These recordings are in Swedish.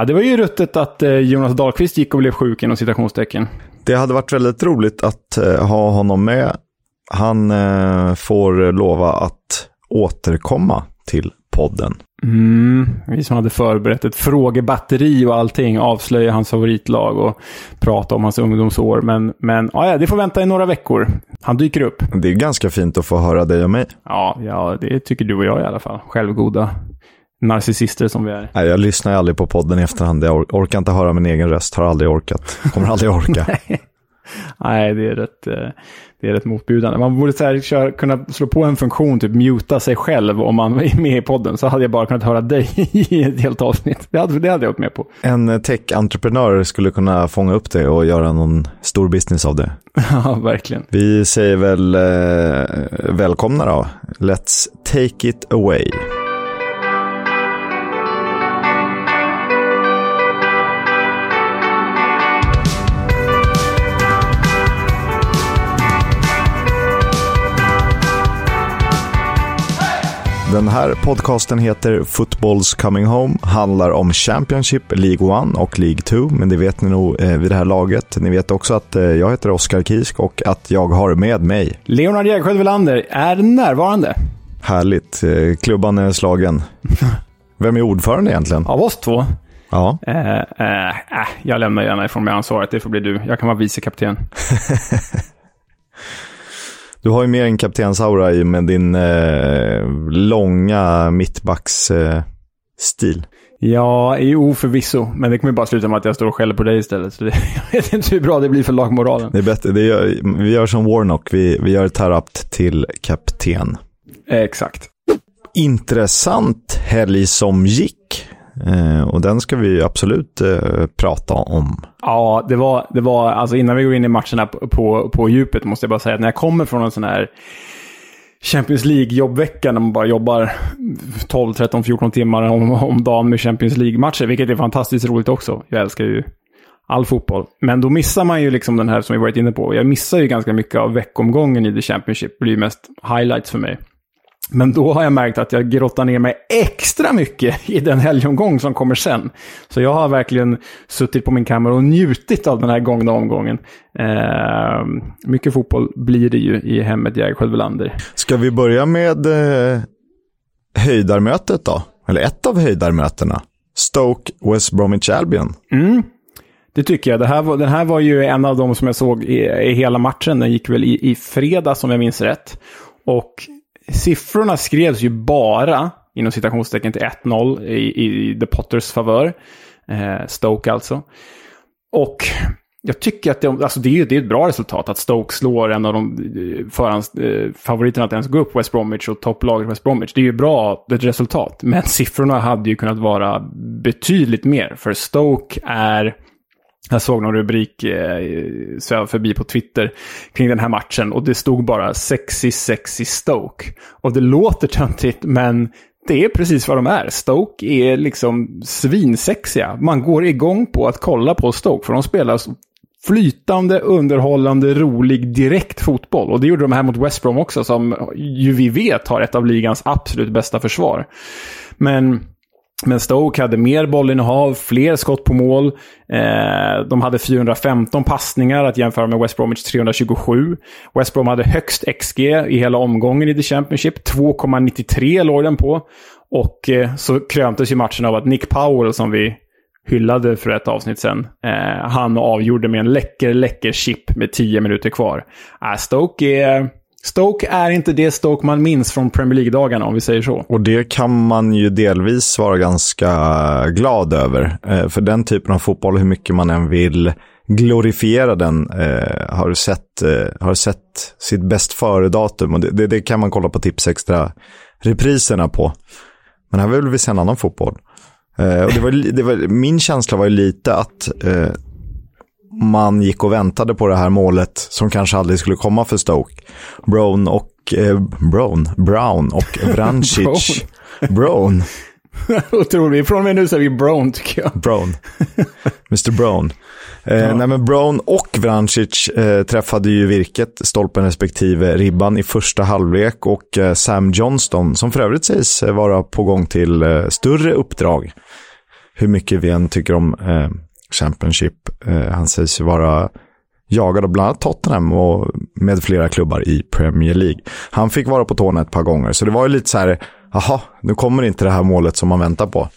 Ja, det var ju ruttet att eh, Jonas Dahlqvist gick och blev sjuk inom citationstecken. Det hade varit väldigt roligt att eh, ha honom med. Han eh, får lova att återkomma till podden. Mm, vi som hade förberett ett frågebatteri och allting, avslöja hans favoritlag och prata om hans ungdomsår. Men, men ja, det får vänta i några veckor. Han dyker upp. Det är ganska fint att få höra dig och mig. Ja, ja det tycker du och jag i alla fall. Självgoda narcissister som vi är. Nej, jag lyssnar aldrig på podden i efterhand. Jag or orkar inte höra min egen röst. Har aldrig orkat. Kommer aldrig orka. Nej, det är rätt, eh, det är rätt motbjudande. Man borde så här, köra, kunna slå på en funktion, typ muta sig själv om man är med i podden. Så hade jag bara kunnat höra dig i ett helt avsnitt. Det hade, det hade jag gått med på. En tech-entreprenör skulle kunna fånga upp det och göra någon stor business av det. ja, verkligen. Vi säger väl eh, välkomna då. Let's take it away. Den här podcasten heter Footballs Coming Home, handlar om Championship, League 1 och League 2, men det vet ni nog eh, vid det här laget. Ni vet också att eh, jag heter Oskar Kisk och att jag har med mig Leonard Jägersjö Welander är närvarande. Härligt. Eh, klubban är slagen. Vem är ordförande egentligen? Av oss två? Ja. Eh, eh, jag lämnar gärna ifrån mig ansvaret. Det får bli du. Jag kan vara vicekapten. Du har ju mer en kaptensaura i med din eh, långa mittbacksstil. Eh, ja, jo förvisso. Men det kommer bara sluta med att jag står och skäller på dig istället. Så det, jag vet inte hur bra det blir för lagmoralen. Det är bättre. Det gör, vi gör som Warnock. Vi, vi gör Tarapt till kapten. Exakt. Intressant helg som gick. Eh, och den ska vi absolut eh, prata om. Ja, det var, det var, alltså innan vi går in i matcherna på, på, på djupet måste jag bara säga att när jag kommer från en sån här Champions League-jobbvecka när man bara jobbar 12, 13, 14 timmar om, om dagen med Champions League-matcher, vilket är fantastiskt roligt också. Jag älskar ju all fotboll. Men då missar man ju liksom den här som vi varit inne på. Jag missar ju ganska mycket av veckomgången i The Championship. Det blir mest highlights för mig. Men då har jag märkt att jag grottar ner mig extra mycket i den helgomgång som kommer sen. Så jag har verkligen suttit på min kammare och njutit av den här gångna omgången. Eh, mycket fotboll blir det ju i hemmet Jägersjö Welander. Ska vi börja med eh, höjdarmötet då? Eller ett av höjdarmötena. Stoke West Bromwich Albion. Mm. Det tycker jag. Det här var, den här var ju en av de som jag såg i, i hela matchen. Den gick väl i, i fredags om jag minns rätt. Och siffrorna skrevs ju bara, inom citationstecken till 1-0 i, i The Potters favör. Eh, Stoke alltså. Och jag tycker att det, alltså det, är, det är ett bra resultat att Stoke slår en av de eh, förhandsfavoriterna eh, att ens gå upp, West Bromwich och topplaget West Bromwich. Det är ju bra ett resultat, men siffrorna hade ju kunnat vara betydligt mer. För Stoke är jag såg någon rubrik eh, förbi på Twitter kring den här matchen och det stod bara sexy, sexy Stoke. Och det låter töntigt, men det är precis vad de är. Stoke är liksom svinsexiga. Man går igång på att kolla på Stoke, för de spelar flytande, underhållande, rolig, direkt fotboll. Och det gjorde de här mot West Brom också, som ju vi vet har ett av ligans absolut bästa försvar. Men men Stoke hade mer bollinnehav, fler skott på mål. Eh, de hade 415 passningar att jämföra med West Bromwich 327. West Brom hade högst XG i hela omgången i The Championship. 2,93 låg den på. Och eh, så kröntes ju matchen av att Nick Powell, som vi hyllade för ett avsnitt sen, eh, han avgjorde med en läcker, läcker chip med 10 minuter kvar. Äh, Stoke är Stoke är inte det Stoke man minns från Premier League-dagarna, om vi säger så. Och det kan man ju delvis vara ganska glad över. Eh, för den typen av fotboll, hur mycket man än vill glorifiera den, eh, har, sett, eh, har sett sitt bäst före-datum. Och det, det, det, kan man kolla på Tipsextra-repriserna på. Men här vill vi se en annan fotboll. Eh, och det var, det var, min känsla var ju lite att eh, man gick och väntade på det här målet som kanske aldrig skulle komma för Stoke. Brown och eh, Brown, Brown och Vrancic. Brown. Otroligt. Från och med nu säger vi Brown tycker jag. Brown. Mr Brown. Eh, ja. nej, men Brown och Vrancic eh, träffade ju virket, stolpen respektive ribban i första halvlek och eh, Sam Johnston, som för övrigt sägs vara på gång till eh, större uppdrag. hur mycket vi än tycker om eh, Championship. Eh, han sägs ju vara jagad av bland annat Tottenham och med flera klubbar i Premier League. Han fick vara på tårna ett par gånger, så det var ju lite så här, jaha, nu kommer inte det här målet som man väntar på.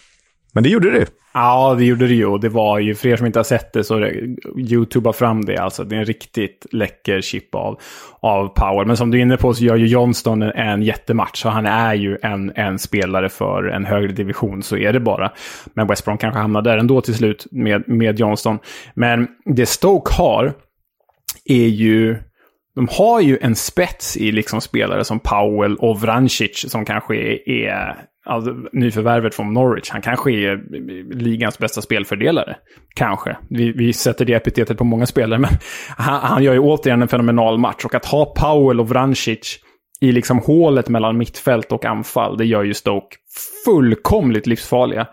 Men det gjorde det. Ja, det gjorde det ju. Och det var ju, för er som inte har sett det, så YouTubea fram det. Alltså, det är en riktigt läcker chip av, av power. Men som du är inne på så gör ju Johnston en, en jättematch. Så han är ju en, en spelare för en högre division, så är det bara. Men West Brom kanske hamnar där ändå till slut med, med Johnston. Men det Stoke har är ju... De har ju en spets i liksom spelare som Powell och Vrancic som kanske är, är alltså, nyförvärvet från Norwich. Han kanske är eh, ligans bästa spelfördelare. Kanske. Vi, vi sätter det epitetet på många spelare, men han, han, gör ju återigen en fenomenal match. Och att ha Powell och Vrancic i liksom hålet mellan mittfält och anfall, det gör ju Stoke fullkomligt livsfarliga.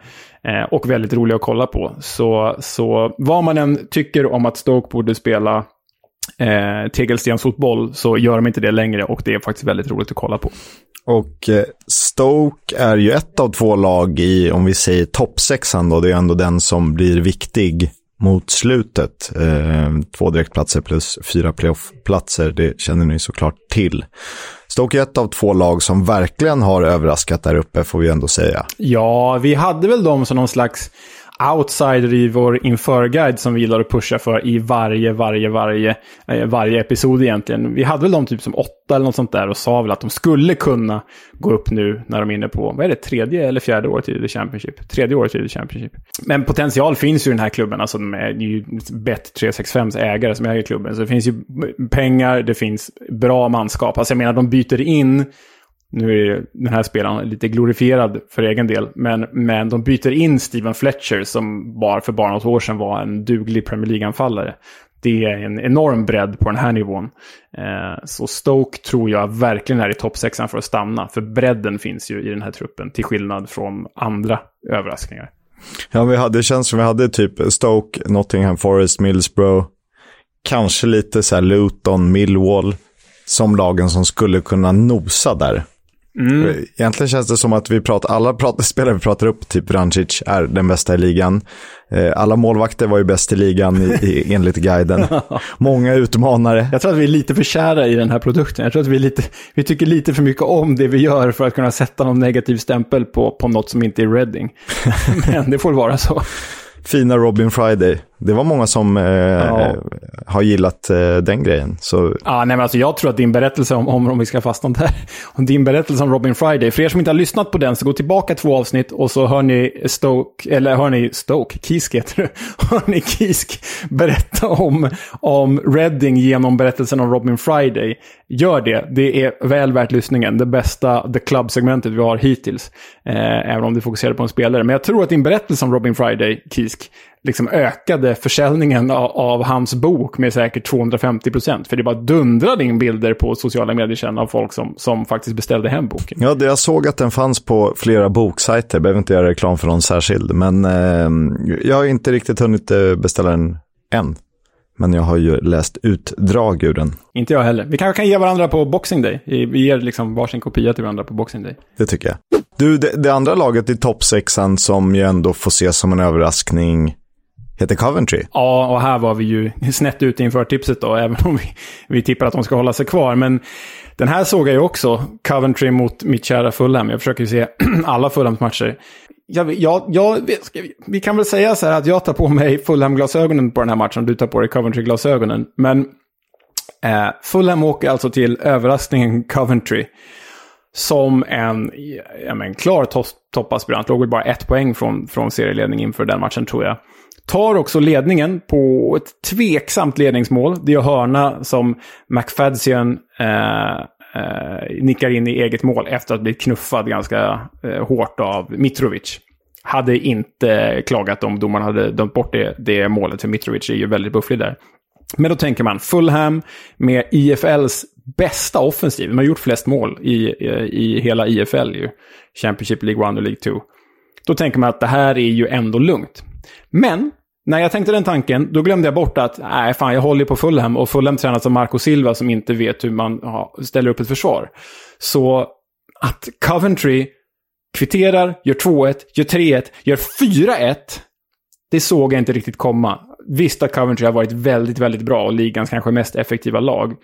Eh, och väldigt roliga att kolla på. Så, så vad man än tycker om att Stoke borde spela eh, tegelstensfotboll så gör de inte det längre och det är faktiskt väldigt roligt att kolla på. Och eh, Stoke är ju ett av två lag i, om vi säger toppsexan då, det är ändå den som blir viktig mot slutet. Eh, två direktplatser plus fyra playoffplatser, det känner ni såklart till. Stoke är ett av två lag som verkligen har överraskat där uppe, får vi ändå säga. Ja, vi hade väl dem som någon slags outsider i vår införguide som vi gillar att pusha för i varje, varje, varje, eh, varje episod egentligen. Vi hade väl dem typ som åtta eller något sånt där och sa väl att de skulle kunna gå upp nu när de är inne på, vad är det, tredje eller fjärde året i The Championship? Tredje året i The Championship. Men potential finns ju i den här klubben, alltså de är, det är ju Bet365s ägare som äger klubben. Så det finns ju pengar, det finns bra manskap. Alltså jag menar, de byter in nu är den här spelaren lite glorifierad för egen del, men, men de byter in Steven Fletcher som bara för bara något år sedan var en duglig Premier League-anfallare. Det är en enorm bredd på den här nivån. Eh, så Stoke tror jag verkligen är i toppsexan för att stanna, för bredden finns ju i den här truppen, till skillnad från andra överraskningar. Ja, vi hade, det känns som vi hade typ Stoke, Nottingham Forest, Middlesbrough, kanske lite så här Luton, Millwall, som lagen som skulle kunna nosa där. Mm. Egentligen känns det som att vi pratar, alla pratar, spelare vi pratar upp, typ Rancic, är den bästa i ligan. Eh, alla målvakter var ju bäst i ligan i, i, enligt guiden. Många utmanare. Jag tror att vi är lite för kära i den här produkten. Jag tror att vi, lite, vi tycker lite för mycket om det vi gör för att kunna sätta någon negativ stämpel på, på något som inte är Reading. Men det får vara så fina Robin Friday. Det var många som eh, ja. har gillat eh, den grejen. Så... Ja, nej, men alltså, jag tror att din berättelse om, om, om vi ska fastna där, om din berättelse om Robin Friday, för er som inte har lyssnat på den, så gå tillbaka två avsnitt och så hör ni Stoke, eller hör ni Stoke, Kisk heter det, hör ni Kisk berätta om, om Redding genom berättelsen om Robin Friday. Gör det, det är väl värt lyssningen. Det bästa The Club-segmentet vi har hittills. Eh, även om det fokuserar på en spelare. Men jag tror att din berättelse om Robin Friday, Kisk, liksom ökade försäljningen av, av, hans bok med säkert 250 procent. För det bara dundrade in bilder på sociala medier sen av folk som, som faktiskt beställde hem boken. Ja, jag såg att den fanns på flera boksajter. Behöver inte göra reklam för någon särskild. Men eh, jag har inte riktigt hunnit eh, beställa den än. Men jag har ju läst utdrag ur den. Inte jag heller. Vi kanske kan ge varandra på Boxing Day. Vi ger liksom varsin kopia till varandra på Boxing Day. Det tycker jag. Du, det, det andra laget i toppsexan som ju ändå får ses som en överraskning heter Coventry. Ja, och här var vi ju snett ute inför tipset då, även om vi, vi tippar att de ska hålla sig kvar. Men den här såg jag ju också, Coventry mot mitt kära Fulham. Jag försöker ju se alla Fulhams matcher. Jag, jag, jag, vi kan väl säga så här att jag tar på mig Fulham-glasögonen på den här matchen, du tar på dig Coventry-glasögonen. Men eh, Fulham åker alltså till överraskningen Coventry som en ja, men, klar to toppaspirant. Låg väl bara ett poäng från, från serieledning inför den matchen tror jag. Tar också ledningen på ett tveksamt ledningsmål. Det är hörna som McFadzian eh, eh, nickar in i eget mål efter att ha blivit knuffad ganska eh, hårt av Mitrovic. Hade inte klagat om domaren hade dömt bort det, det målet, för Mitrovic är ju väldigt bufflig där. Men då tänker man Fulham med IFLs bästa offensiv. De har gjort flest mål i, eh, i hela IFL ju. Championship League 1 och League 2. Då tänker man att det här är ju ändå lugnt. Men när jag tänkte den tanken, då glömde jag bort att nej, fan, jag håller på Fulham och Fulham tränas av Marco Silva som inte vet hur man ja, ställer upp ett försvar. Så att Coventry kvitterar, gör 2-1, gör 3-1, gör 4-1. Det såg jag inte riktigt komma. Visst att Coventry har varit väldigt, väldigt bra och ligans kanske mest effektiva lag.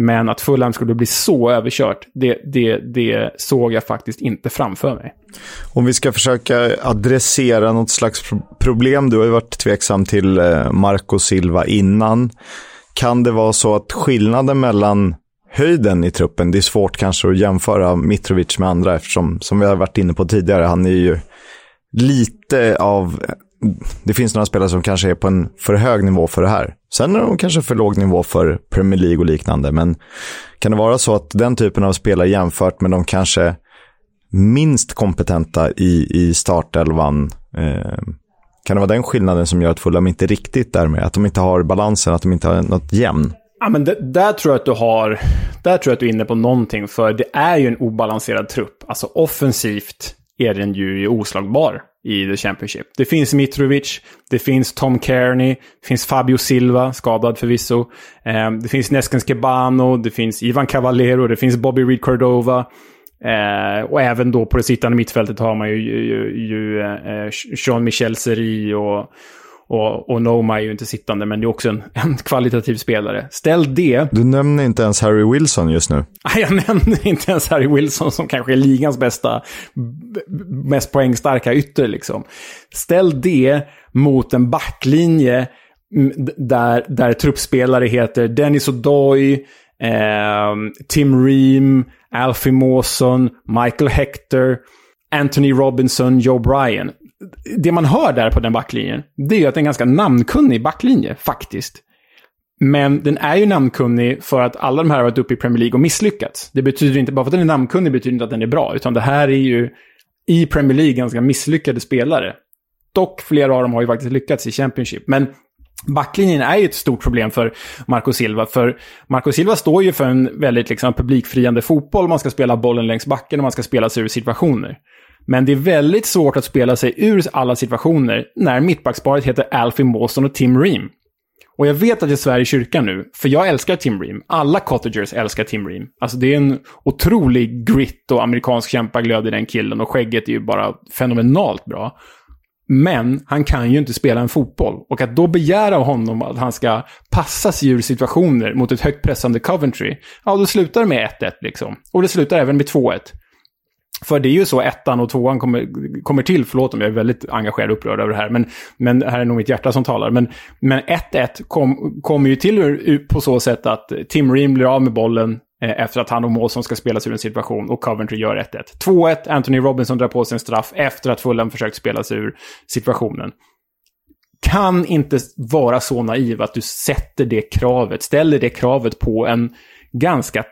Men att Fulham skulle bli så överkört, det, det, det såg jag faktiskt inte framför mig. Om vi ska försöka adressera något slags problem, du har ju varit tveksam till eh, Marco Silva innan. Kan det vara så att skillnaden mellan höjden i truppen, det är svårt kanske att jämföra Mitrovic med andra eftersom, som vi har varit inne på tidigare, han är ju lite av det finns några spelare som kanske är på en för hög nivå för det här. Sen är de kanske för låg nivå för Premier League och liknande. Men kan det vara så att den typen av spelare jämfört med de kanske minst kompetenta i, i startelvan, eh, kan det vara den skillnaden som gör att Fulham inte riktigt är med? Att de inte har balansen, att de inte har något jämn? Ja, men det, där tror jag att du har... Där tror jag att du är inne på någonting, för det är ju en obalanserad trupp. Alltså offensivt är den ju oslagbar i The Championship. Det finns Mitrovic, det finns Tom Kearney, det finns Fabio Silva, skadad förvisso. Eh, det finns Neskens Kebano, det finns Ivan Cavallero, det finns Bobby Reed Cordova. Eh, och även då på det sittande mittfältet har man ju, ju, ju eh, eh Jean-Michel Seri och, och, och Noma är ju inte sittande, men det är också en, en kvalitativ spelare. Ställ det... Du nämner inte ens Harry Wilson just nu. Nej, jag nämner inte ens Harry Wilson som kanske är ligans bästa, mest poängstarka ytter liksom. Ställ det mot en backlinje där, där truppspelare heter Dennis O'Doy, eh, Tim Ream, Alfie Mawson, Michael Hector, Anthony Robinson, Joe Bryan det man hör där på den backlinjen, det är ju att det är en ganska namnkunnig backlinje, faktiskt. Men den är ju namnkunnig för att alla de här har varit uppe i Premier League och misslyckats. Det betyder inte, bara för att den är namnkunnig betyder inte att den är bra, utan det här är ju i Premier League ganska misslyckade spelare. Dock, flera av dem har ju faktiskt lyckats i Championship. Men backlinjen är ju ett stort problem för Marco Silva. För Marco Silva står ju för en väldigt liksom, publikfriande fotboll. Man ska spela bollen längs backen och man ska spela sig ur situationer. Men det är väldigt svårt att spela sig ur alla situationer när mittbacksparet heter Alfie Mawson och Tim Ream. Och jag vet att jag svär i kyrkan nu, för jag älskar Tim Ream. Alla cottagers älskar Tim Ream. Alltså det är en otrolig grit och amerikansk kämpaglöd i den killen och skägget är ju bara fenomenalt bra. Men han kan ju inte spela en fotboll. Och att då begära av honom att han ska passa sig ur situationer mot ett högt pressande Coventry, ja då slutar det med 1-1 liksom. Och det slutar även med 2-1. För det är ju så ettan och tvåan kommer, kommer till, förlåt om jag är väldigt engagerad och upprörd över det här, men, men det här är nog mitt hjärta som talar. Men, 1-1 kommer kom ju till på så sätt att Tim Ream blir av med bollen eh, efter att han och Målsson ska spelas ur en situation och Coventry gör 1-1. 2-1, Anthony Robinson drar på sig en straff efter att Fulham försökt spela sig ur situationen. Kan inte vara så naiv att du sätter det kravet, ställer det kravet på en ganska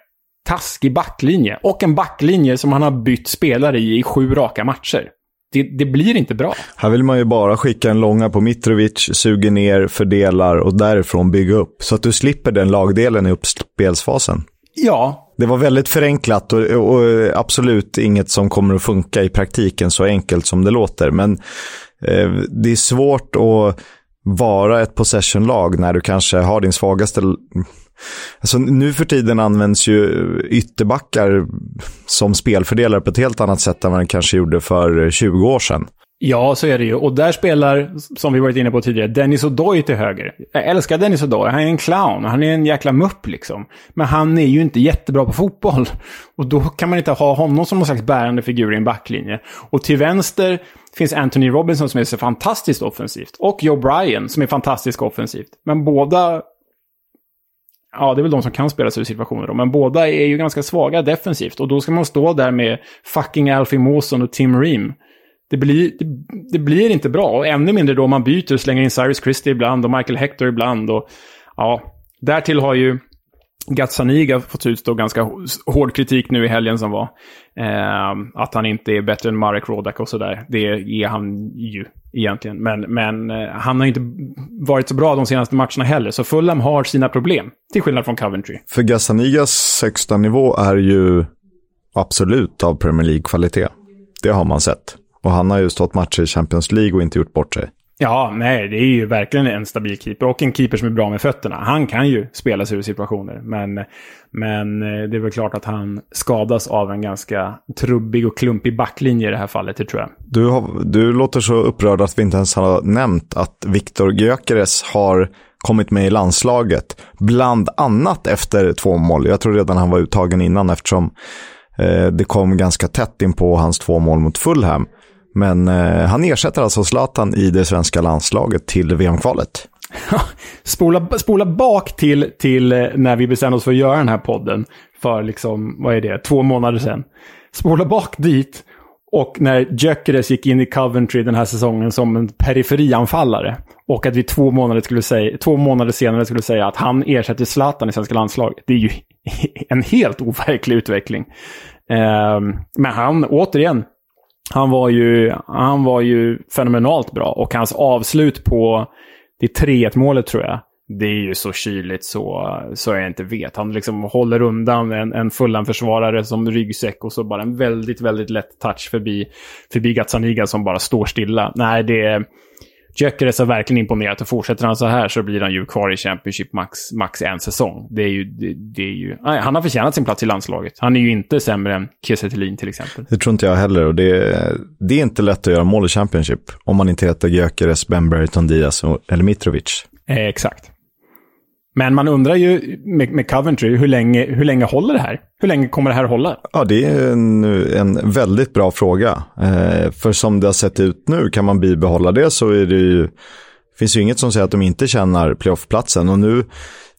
taskig backlinje. Och en backlinje som han har bytt spelare i i sju raka matcher. Det, det, blir inte bra. Här vill man ju bara skicka en långa på Mitrovic, suger ner, fördelar och därifrån bygga upp. Så att du slipper den lagdelen i uppspelsfasen. Ja. Det var väldigt förenklat och, och, absolut inget som kommer att funka i praktiken så enkelt som det låter. Men eh, det är svårt att vara ett possession-lag när du kanske har din svagaste Alltså, nu för tiden används ju ytterbackar som spelfördelare på ett helt annat sätt än vad den kanske gjorde för 20 år sedan. Ja, så är det ju. Och där spelar, som vi varit inne på tidigare, Dennis O'Doy till höger. Jag älskar Dennis O'Doy. Han är en clown. Han är en jäkla mupp liksom. Men han är ju inte jättebra på fotboll. Och då kan man inte ha honom som någon slags bärande figur i en backlinje. Och till vänster finns Anthony Robinson som är så fantastiskt offensivt. Och Joe Bryan som är fantastiskt offensivt. Men båda Ja, det är väl de som kan spela sig ur situationer då. Men båda är ju ganska svaga defensivt. Och då ska man stå där med fucking Alfie Mawson och Tim Ream. Det blir, det, det, blir inte bra. Och ännu mindre då man byter och slänger in Cyrus Christie ibland och Michael Hector ibland. Och, ja, därtill har ju Gazzaniga fått utstå ganska hård kritik nu i helgen som var. Eh, att han inte är bättre än Marek Rodak och sådär. Det är han ju egentligen. Men, men eh, han har inte varit så bra de senaste matcherna heller. Så Fulham har sina problem. Till skillnad från Coventry. För Gazzanigas högsta nivå är ju absolut av Premier League-kvalitet. Det har man sett. Och han har ju stått matcher i Champions League och inte gjort bort sig. Ja, nej, det är ju verkligen en stabil keeper. Och en keeper som är bra med fötterna. Han kan ju spela sig ur situationer. Men, men eh, det är väl klart att han skadas av en ganska trubbig och klumpig backlinje i det här fallet, det tror jag. Du, har, du låter så upprörd att vi inte ens har nämnt att Viktor Gyökeres har kommit med i landslaget. Bland annat efter två mål. Jag tror redan han var uttagen innan eftersom eh, det kom ganska tätt in på hans två mål mot Fulham. Men eh, han ersätter alltså Zlatan i det svenska landslaget till VM-kvalet. spola, spola bak till, till eh, när vi bestämde oss för att göra den här podden. För liksom, vad är det, två månader sedan. Spola bak dit. Och när Gyökeres gick in i Coventry den här säsongen som en periferianfallare. Och att vi två månader, skulle säga, två månader senare skulle säga att han ersätter Zlatan i svenska landslaget. Det är ju en helt overklig utveckling. Ehm, men han, återigen, han var ju, han var ju fenomenalt bra. Och hans avslut på det 3-1 målet tror jag. Det är ju så kyligt så, så jag inte vet. Han liksom håller undan en, en försvarare som ryggsäck och så bara en väldigt, väldigt lätt touch förbi, förbi Gazzaniga som bara står stilla. Nej, det, Gyökeres har verkligen imponerat och fortsätter han så här så blir han ju kvar i Championship max, max en säsong. Det är ju, det, det är ju, nej, han har förtjänat sin plats i landslaget. Han är ju inte sämre än Kiese till exempel. Det tror inte jag heller och det, det är inte lätt att göra mål i Championship om man inte heter Gyökeres, Ben Berton, Diaz eller Mitrovic. Eh, exakt. Men man undrar ju med, med, Coventry, hur länge, hur länge håller det här? Hur länge kommer det här hålla? Ja, det är en, en väldigt bra fråga. Eh, för som det har sett ut nu, kan man bibehålla det så är det ju, finns ju inget som säger att de inte tjänar playoffplatsen. Och nu,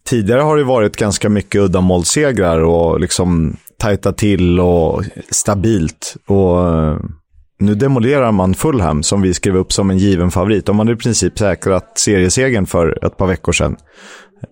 tidigare har det varit ganska mycket uddamålssegrar och liksom tajta till och stabilt. Och eh, nu demolerar man Fulham som vi skrev upp som en given favorit. De hade i princip säkrat seriesegern för ett par veckor sedan.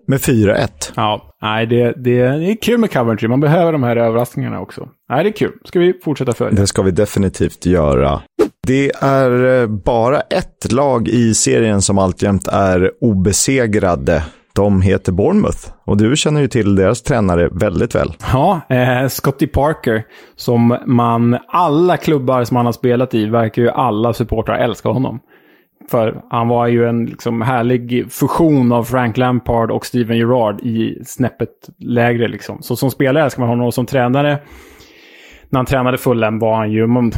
Med 4-1. Ja, nej, det, det, det är kul med Coventry. Man behöver de här överraskningarna också. Nej, det är kul. Ska vi fortsätta följa? Det ska vi definitivt göra. Det är eh, bara ett lag i serien som alltjämt är obesegrade. De heter Bournemouth och du känner ju till deras tränare väldigt väl. Ja, eh, Scotty Parker, som man, alla klubbar som han har spelat i, verkar ju alla supportrar älska honom. För han var ju en liksom härlig fusion av Frank Lampard och Steven Gerrard i snäppet lägre. Liksom. Så som spelare älskar man honom och som tränare, när han tränade Fulham var han ju man,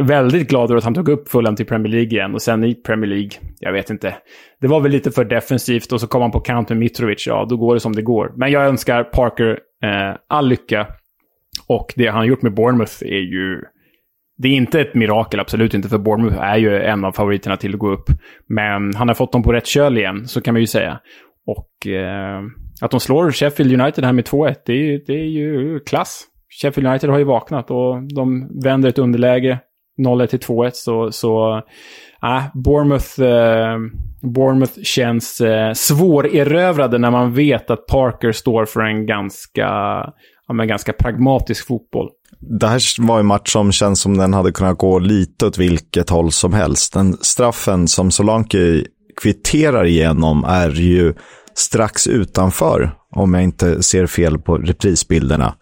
väldigt glad över att han tog upp Fulham till Premier League igen. Och sen i Premier League, jag vet inte. Det var väl lite för defensivt och så kom han på kant med Mitrovic. Ja, då går det som det går. Men jag önskar Parker eh, all lycka. Och det han har gjort med Bournemouth är ju det är inte ett mirakel, absolut inte, för Bournemouth är ju en av favoriterna till att gå upp. Men han har fått dem på rätt köl igen, så kan man ju säga. Och eh, att de slår Sheffield United här med 2-1, det, är, det är ju klass. Sheffield United har ju vaknat och de vänder ett underläge 0-1 till 2-1. Så, så äh, Bournemouth, eh, Bournemouth känns eh, svårerövrade när man vet att Parker står för en ganska, ja, men ganska pragmatisk fotboll det här var en match som känns som den hade kunnat gå lite åt vilket håll som helst. Den straffen som Solanke kvitterar igenom är ju strax utanför, om jag inte ser fel på reprisbilderna.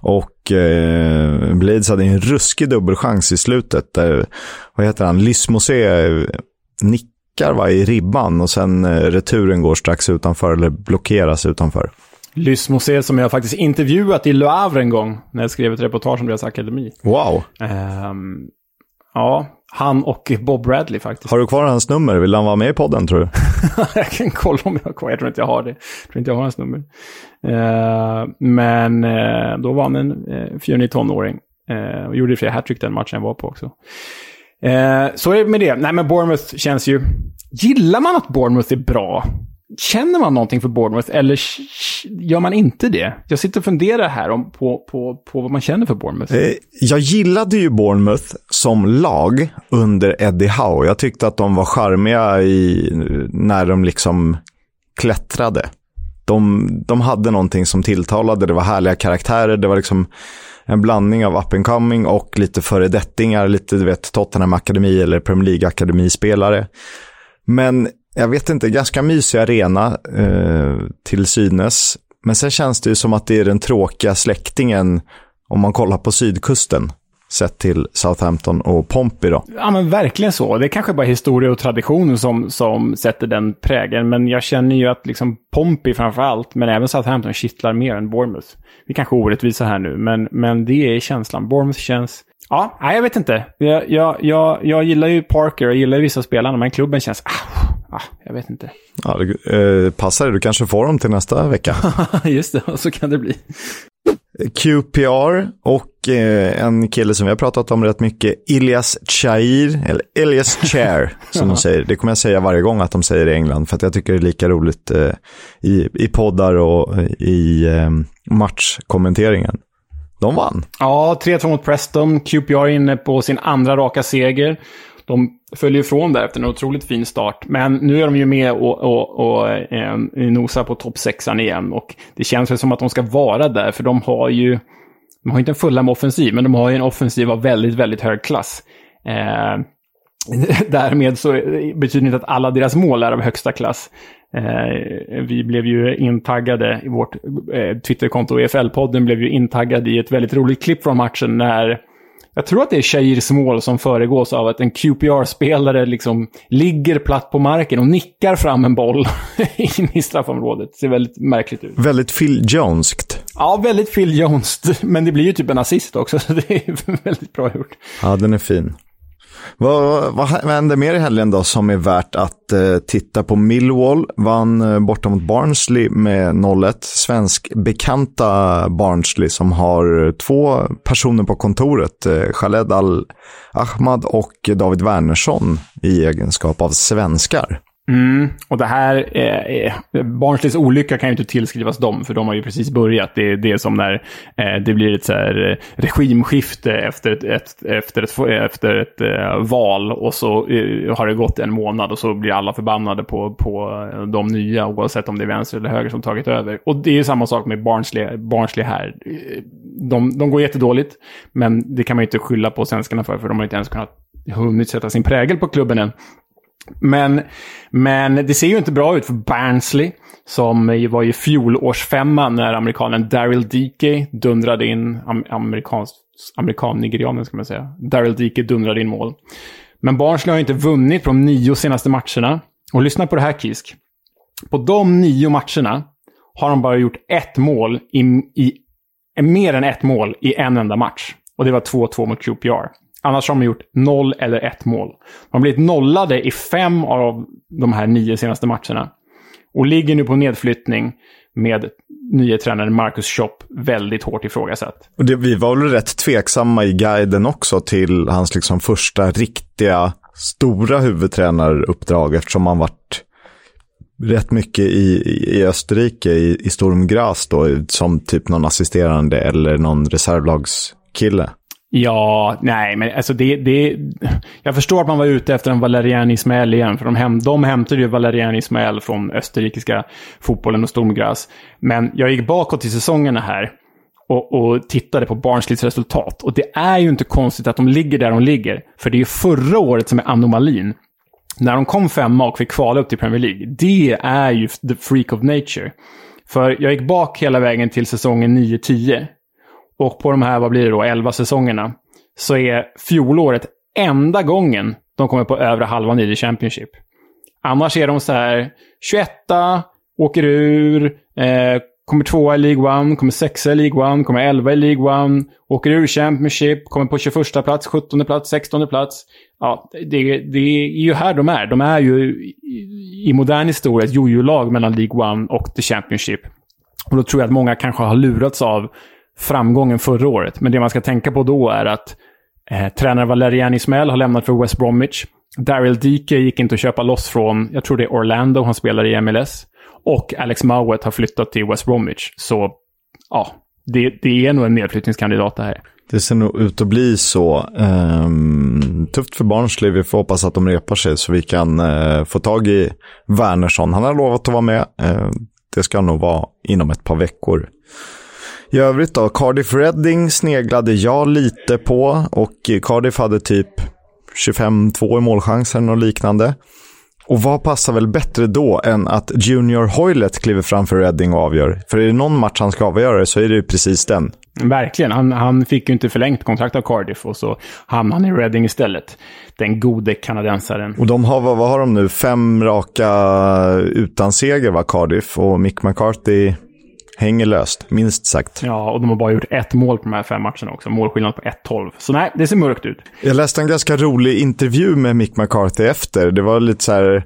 Och eh, Blades hade en ruskig dubbelchans i slutet. Där, vad heter han? Lysmosé eh, nickar va, i ribban och sen eh, returen går strax utanför eller blockeras utanför. Lysmosé som jag faktiskt intervjuat i Le Havre en gång när jag skrev ett reportage om deras akademi. Wow. Um, ja, han och Bob Bradley faktiskt. Har du kvar hans nummer? Vill han vara med i podden tror du? jag kan kolla om jag har kvar. Jag tror inte jag har det. Jag tror inte jag har hans nummer. Uh, men uh, då var han en uh, fjunig tonåring. Uh, och gjorde i och hattrick den matchen jag var på också. Uh, så är det med det. Nej, men Bournemouth känns ju... Gillar man att Bournemouth är bra Känner man någonting för Bournemouth eller gör man inte det? Jag sitter och funderar här om, på, på, på vad man känner för Bournemouth. Eh, jag gillade ju Bournemouth som lag under Eddie Howe. Jag tyckte att de var charmiga i, när de liksom klättrade. De, de hade någonting som tilltalade, det var härliga karaktärer, det var liksom en blandning av up and coming och lite föredettingar, lite du vet Tottenham Akademi eller Premier League Akademispelare. Men jag vet inte, ganska mysig arena eh, till synes. Men sen känns det ju som att det är den tråkiga släktingen om man kollar på sydkusten. sett till Southampton och Pompey då. Ja, men verkligen så. Det är kanske bara historia och tradition som, som sätter den prägeln. Men jag känner ju att liksom Pompey framför allt, men även Southampton kittlar mer än Bournemouth. Vi är kanske orättvisa här nu, men, men det är känslan. Bournemouth känns... Ja, nej, jag vet inte. Jag, jag, jag, jag gillar ju Parker och gillar ju vissa spelarna, men klubben känns... Ah, ah, jag vet inte. Ja, det, eh, passar det. Du kanske får dem till nästa vecka. Just det, så kan det bli. QPR och eh, en kille som vi har pratat om rätt mycket, Ilias Chair, eller Elias Chair som de säger. Det kommer jag säga varje gång att de säger i England, för att jag tycker det är lika roligt eh, i, i poddar och i eh, matchkommenteringen. De vann. Ja, 3-2 mot Preston. QPR är inne på sin andra raka seger. De följer ifrån där efter en otroligt fin start. Men nu är de ju med och, och, och eh, nosar på topp sexan igen. Och det känns väl som att de ska vara där, för de har ju... De har inte en fulla med offensiv, men de har ju en offensiv av väldigt, väldigt hög klass. Eh, därmed så betyder det inte att alla deras mål är av högsta klass. Eh, vi blev ju intaggade i vårt eh, Twitterkonto, EFL-podden blev ju intaggad i ett väldigt roligt klipp från matchen när jag tror att det är Shairs mål som föregås av att en QPR-spelare liksom ligger platt på marken och nickar fram en boll in i straffområdet. Det ser väldigt märkligt ut. Väldigt Phil Joneskt. Ja, väldigt Phil Jones. Men det blir ju typ en assist också, så det är väldigt bra gjort. Ja, den är fin. Vad, vad hände mer i helgen då som är värt att eh, titta på? Millwall vann eh, borta mot Barnsley med 0-1. Svensk bekanta Barnsley som har eh, två personer på kontoret. Eh, Khaled Al-Ahmad och David Wernersson i egenskap av svenskar. Mm, och det här, eh, Barnsleys olycka kan ju inte tillskrivas dem, för de har ju precis börjat. Det, det är som när eh, det blir ett så här, eh, regimskifte efter ett, ett, efter ett, efter ett eh, val och så eh, har det gått en månad och så blir alla förbannade på, på eh, de nya, oavsett om det är vänster eller höger som tagit över. Och det är ju samma sak med Barnsley, Barnsley här. Eh, de, de går jättedåligt, men det kan man ju inte skylla på svenskarna för, för de har inte ens kunnat hunnit sätta sin prägel på klubben än. Men, men det ser ju inte bra ut för Barnsley, som var ju fjolårsfemma när amerikanen Daryl Dickey dundrade in, amerikansk, amerikan-nigerianen ska man säga, Daryl Dickey dundrade in mål. Men Barnsley har ju inte vunnit på de nio senaste matcherna. Och lyssna på det här Kisk. På de nio matcherna har de bara gjort ett mål i, i mer än ett mål i en enda match. Och det var 2-2 mot QPR. Annars har man gjort noll eller ett mål. Man har blivit nollade i fem av de här nio senaste matcherna. Och ligger nu på nedflyttning med nye tränaren Marcus Schopp väldigt hårt ifrågasatt. Och det, vi var väl rätt tveksamma i guiden också till hans liksom första riktiga stora huvudtränaruppdrag eftersom han varit rätt mycket i, i Österrike, i, i Sturm Graz då, som typ någon assisterande eller någon reservlagskille. Ja, nej, men alltså det, det... Jag förstår att man var ute efter en Valerian Ismael igen, för de, hem, de hämtade ju Valerian Ismael från österrikiska fotbollen och Sturmgras. Men jag gick bakåt i säsongerna här och, och tittade på Barnsleys resultat. Och det är ju inte konstigt att de ligger där de ligger, för det är ju förra året som är anomalin. När de kom femma och fick kvala upp till Premier League. Det är ju the freak of nature. För jag gick bak hela vägen till säsongen 9-10. Och på de här, vad blir det då, 11 säsongerna, så är fjolåret enda gången de kommer på övre halvan i The Championship. Annars är de så här 21 åker ur, eh, kommer tvåa i League One, kommer sexa i League One, kommer elva i League One, åker ur Championship, kommer på 21 plats, 17 plats, 16 plats. Ja, det, det är ju här de är. De är ju i, i modern historia ett jojo-lag mellan League One och The Championship. Och då tror jag att många kanske har lurats av framgången förra året. Men det man ska tänka på då är att eh, tränare Valerian Ismael har lämnat för West Bromwich. Daryl Dike gick inte att köpa loss från, jag tror det är Orlando, han spelar i MLS. Och Alex Mowat har flyttat till West Bromwich. Så ja, det, det är nog en nedflyttningskandidat det här. Det ser nog ut att bli så. Um, tufft för Barnsley. Vi får hoppas att de repar sig så vi kan uh, få tag i Wernersson. Han har lovat att vara med. Uh, det ska nog vara inom ett par veckor. I övrigt då, Cardiff Reading sneglade jag lite på och Cardiff hade typ 25-2 i målchanser och liknande. Och vad passar väl bättre då än att Junior Hoylett kliver fram för Reading och avgör? För är det någon match han ska avgöra så är det ju precis den. Verkligen. Han, han fick ju inte förlängt kontrakt av Cardiff och så hamnade han i Reading istället. Den gode kanadensaren. Och de har, vad, vad har de nu? Fem raka utan seger, va, Cardiff? Och Mick McCarthy hänger löst, minst sagt. Ja, och de har bara gjort ett mål på de här fem matcherna också. Målskillnad på 1-12. Så nej, det ser mörkt ut. Jag läste en ganska rolig intervju med Mick McCarthy efter. Det var lite så här...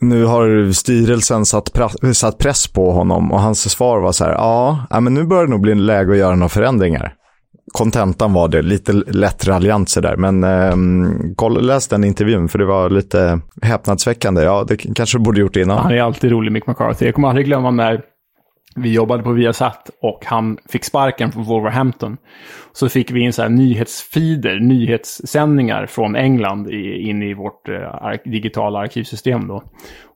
Nu har styrelsen satt, satt press på honom och hans svar var så här, ja, men nu börjar det nog bli läge att göra några förändringar. Kontentan var det, lite lätt raljant sådär, men eh, läs den intervjun för det var lite häpnadsväckande. Ja, det kanske du borde gjort innan. Han är alltid rolig, Mick McCarthy. Jag kommer aldrig glömma när vi jobbade på Viasat och han fick sparken från Wolverhampton. Så fick vi in så här nyhetsfeeder, nyhetssändningar från England i, in i vårt eh, ark digitala arkivsystem då.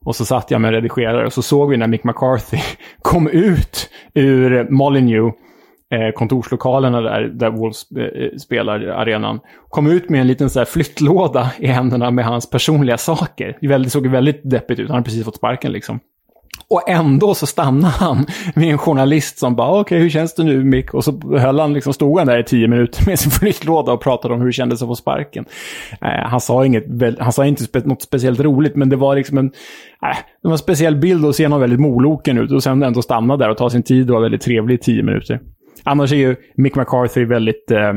Och så satt jag med en redigerare och så såg vi när Mick McCarthy kom ut ur Molyneux eh, kontorslokalerna där, där Wolves eh, spelar arenan. Kom ut med en liten så här flyttlåda i händerna med hans personliga saker. Det såg väldigt deppigt ut. Han hade precis fått sparken liksom. Och ändå så stannade han med en journalist som bara, okej, okay, hur känns det nu Mick? Och så höll han, liksom, stod han där i tio minuter med sin flyttlåda och pratade om hur det kändes att få sparken. Eh, han, sa inget, han sa inte spe, något speciellt roligt, men det var liksom en, eh, det var en speciell bild att se någon väldigt moloken ut och sen ändå stanna där och ta sin tid och vara väldigt trevlig i tio minuter. Annars är ju Mick McCarthy väldigt eh,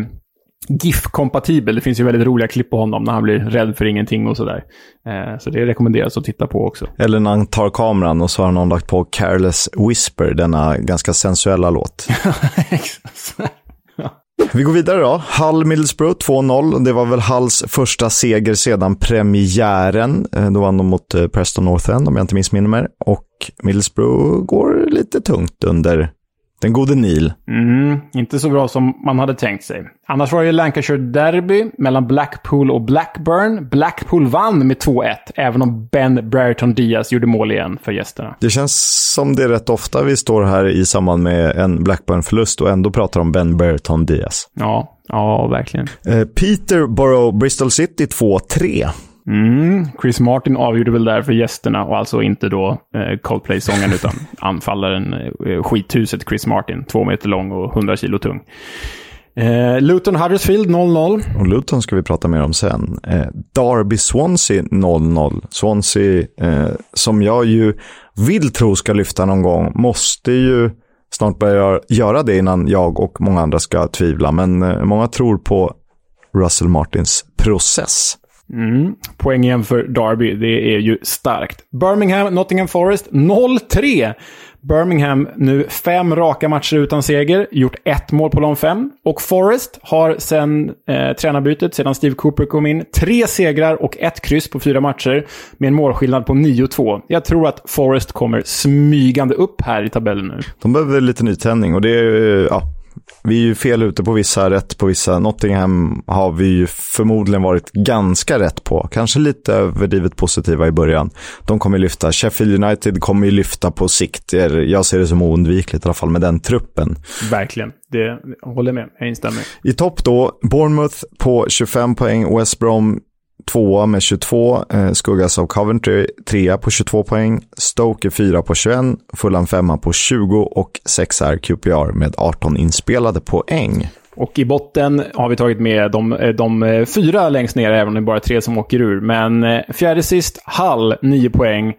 GIF-kompatibel. Det finns ju väldigt roliga klipp på honom när han blir rädd för ingenting och sådär. Eh, så det rekommenderas att titta på också. Eller när han tar kameran och så har någon lagt på Careless Whisper, denna ganska sensuella låt. Vi går vidare då. Hull Middlesbrough 2-0. Det var väl Hulls första seger sedan premiären. Eh, då vann de mot eh, Preston North End om jag inte missminner mig. Och Middlesbrough går lite tungt under den gode Neil. Mm, inte så bra som man hade tänkt sig. Annars var det Lancashire Derby mellan Blackpool och Blackburn. Blackpool vann med 2-1, även om Ben Brereton Diaz gjorde mål igen för gästerna. Det känns som det är rätt ofta vi står här i samband med en Blackburn-förlust och ändå pratar om Ben Brereton Diaz. Ja, ja, verkligen. Eh, Peterborough Bristol City 2-3. Mm, Chris Martin avgjorde väl där för gästerna och alltså inte då eh, Coldplay-sången utan anfallaren, eh, skithuset Chris Martin. Två meter lång och 100 kilo tung. Eh, Luton Huddersfield 0-0. Och Luton ska vi prata mer om sen. Eh, Derby Swansea 0-0. Swansea, eh, som jag ju vill tro ska lyfta någon gång, måste ju snart börja göra det innan jag och många andra ska tvivla. Men eh, många tror på Russell Martins process. Mm. Poäng igen för Derby, det är ju starkt. Birmingham, Nottingham Forest 0-3. Birmingham nu fem raka matcher utan seger, gjort ett mål på de fem. Och Forest har sen eh, tränarbytet, sedan Steve Cooper kom in, tre segrar och ett kryss på fyra matcher med en målskillnad på 9-2. Jag tror att Forest kommer smygande upp här i tabellen nu. De behöver lite nytändning och det är, ja, vi är ju fel ute på vissa, rätt på vissa. Nottingham har vi ju förmodligen varit ganska rätt på. Kanske lite överdrivet positiva i början. De kommer lyfta. Sheffield United kommer ju lyfta på sikt. Jag ser det som oundvikligt i alla fall med den truppen. Verkligen. Det håller med. Jag instämmer. I topp då, Bournemouth på 25 poäng. West Brom tvåa med 22, eh, skuggas av Coventry, trea på 22 poäng, Stoke är fyra på 21, Fulham femma på 20 och sexa är QPR med 18 inspelade poäng. Och i botten har vi tagit med de, eh, de eh, fyra längst ner, även om det är bara tre som åker ur. Men eh, fjärde sist, Hull, 9 poäng.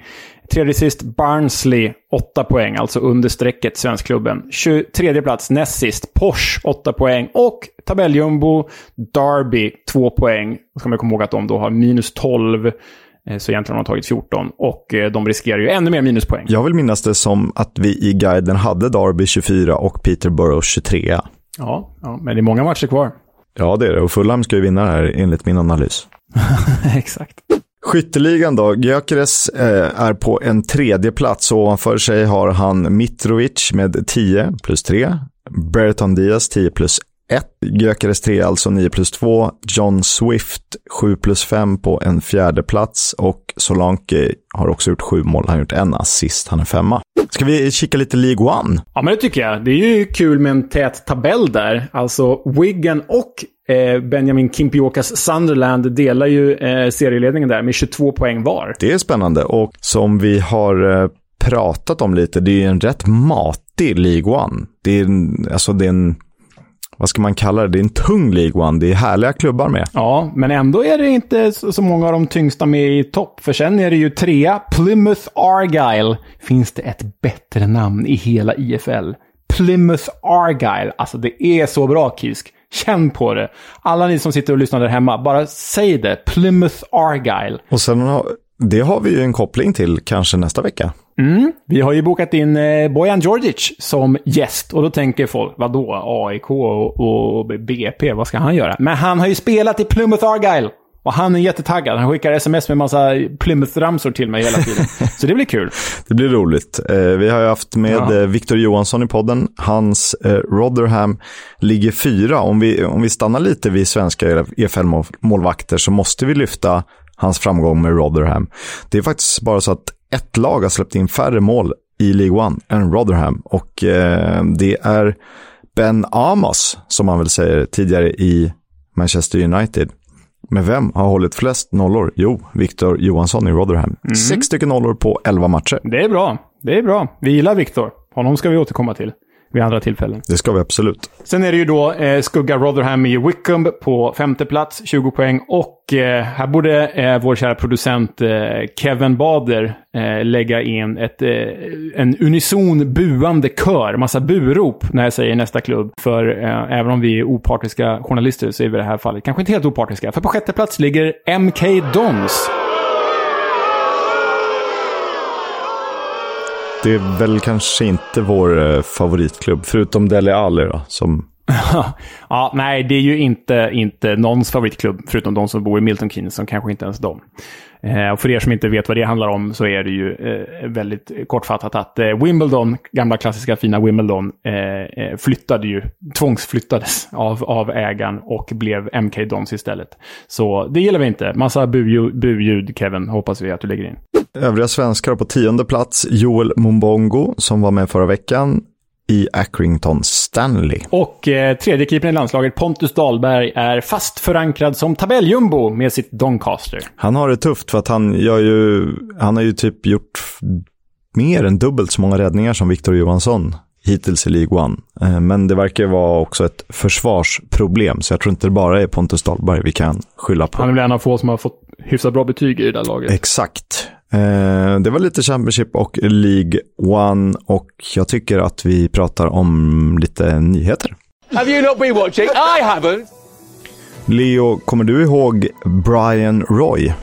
Tredje sist Barnsley, 8 poäng, alltså under strecket, svenskklubben. 23 plats, näst sist, Porsche, 8 poäng. Och tabelljumbo, Derby, 2 poäng. Då ska man komma ihåg att de då har minus 12. Eh, så egentligen har de tagit 14 och eh, de riskerar ju ännu mer minuspoäng. Jag vill minnas det som att vi i guiden hade Derby 24 och Peterborough 23. Ja, ja, men det är många matcher kvar. Ja, det är det. Och Fulham ska ju vinna här enligt min analys. Exakt. Skytteligan då. Gyökeres eh, är på en tredje plats och ovanför sig har han Mitrovic med 10 plus 3. Berton Diaz 10 plus 1. Gyökeres 3 alltså 9 plus 2. John Swift 7 plus 5 på en fjärde plats och Solanke har också gjort 7 mål. Han har gjort en assist. Han är femma. Ska vi kika lite League One? Ja, men det tycker jag. Det är ju kul med en tät tabell där. Alltså Wigan och Benjamin Kimpiokas Sunderland delar ju eh, serieledningen där med 22 poäng var. Det är spännande och som vi har eh, pratat om lite, det är en rätt matig League One. Det är, en, alltså det är en, vad ska man kalla det, det är en tung League One. Det är härliga klubbar med. Ja, men ändå är det inte så många av de tyngsta med i topp. För sen är det ju trea, Plymouth Argyle. Finns det ett bättre namn i hela IFL? Plymouth Argyle. Alltså det är så bra Kisk. Känn på det. Alla ni som sitter och lyssnar där hemma, bara säg det. Plymouth Argyle. Och sen har, det har vi ju en koppling till kanske nästa vecka. Mm. Vi har ju bokat in eh, Bojan Djordjic som gäst. Och då tänker folk, vadå? AIK och, och BP, vad ska han göra? Men han har ju spelat i Plymouth Argyle. Och han är jättetaggad. Han skickar sms med massa Plymouth-ramsor till mig hela tiden. Så det blir kul. Det blir roligt. Eh, vi har ju haft med ja. Eh, Victor Johansson i podden. Hans eh, Rotherham ligger fyra. Om vi, om vi stannar lite vid svenska EFL-målvakter så måste vi lyfta hans framgång med Rotherham. Det är faktiskt bara så att ett lag har släppt in färre mål i League One än Rotherham. Och eh, det är Ben Amos, som man väl säger tidigare i Manchester United. Men vem har hållit flest nollor? Jo, Victor Johansson i Rotherham. Mm. Sex stycken nollor på elva matcher. Det är bra. Det är bra. Vi gillar Victor. Honom ska vi återkomma till vid andra tillfällen. Det ska vi absolut. Sen är det ju då eh, skugga Rotherham i Wickham på femte plats, 20 poäng. Och eh, här borde eh, vår kära producent eh, Kevin Bader eh, lägga in ett, eh, en unison buande kör, massa burop när jag säger nästa klubb. För även om vi är opartiska journalister så är vi i det här fallet kanske inte helt opartiska. För på sjätte plats ligger MK Dons. Det är väl kanske inte vår eh, favoritklubb, förutom Dele Alli då, som... ja, nej, det är ju inte, inte någons favoritklubb, förutom de som bor i Milton Keynes, som kanske inte ens de. Eh, och för er som inte vet vad det handlar om så är det ju eh, väldigt kortfattat att eh, Wimbledon, gamla klassiska fina Wimbledon, eh, eh flyttade ju, tvångsflyttades av, av ägaren och blev MK Dons istället. Så det gillar vi inte. Massa buljud, bu Kevin, hoppas vi att du lägger in. Övriga svenskar på tionde plats, Joel Mumbongo som var med förra veckan i Accrington Stanley. Och eh, tredje keepern i landslaget, Pontus Dahlberg, är fast förankrad som tabelljumbo med sitt Doncaster. Han har det tufft för att han gör ju, han har ju typ gjort mer än dubbelt så många räddningar som Victor Johansson hittills i League One. Eh, men det verkar vara också ett försvarsproblem, så jag tror inte det bara är Pontus Dahlberg vi kan skylla på. Han är väl en av få som har fått hyfsat bra betyg i det där laget. Exakt. Eh, det var lite Championship och League One och jag tycker att vi pratar om lite nyheter. Have you not been watching? I haven't! Leo, kommer du ihåg Brian Roy?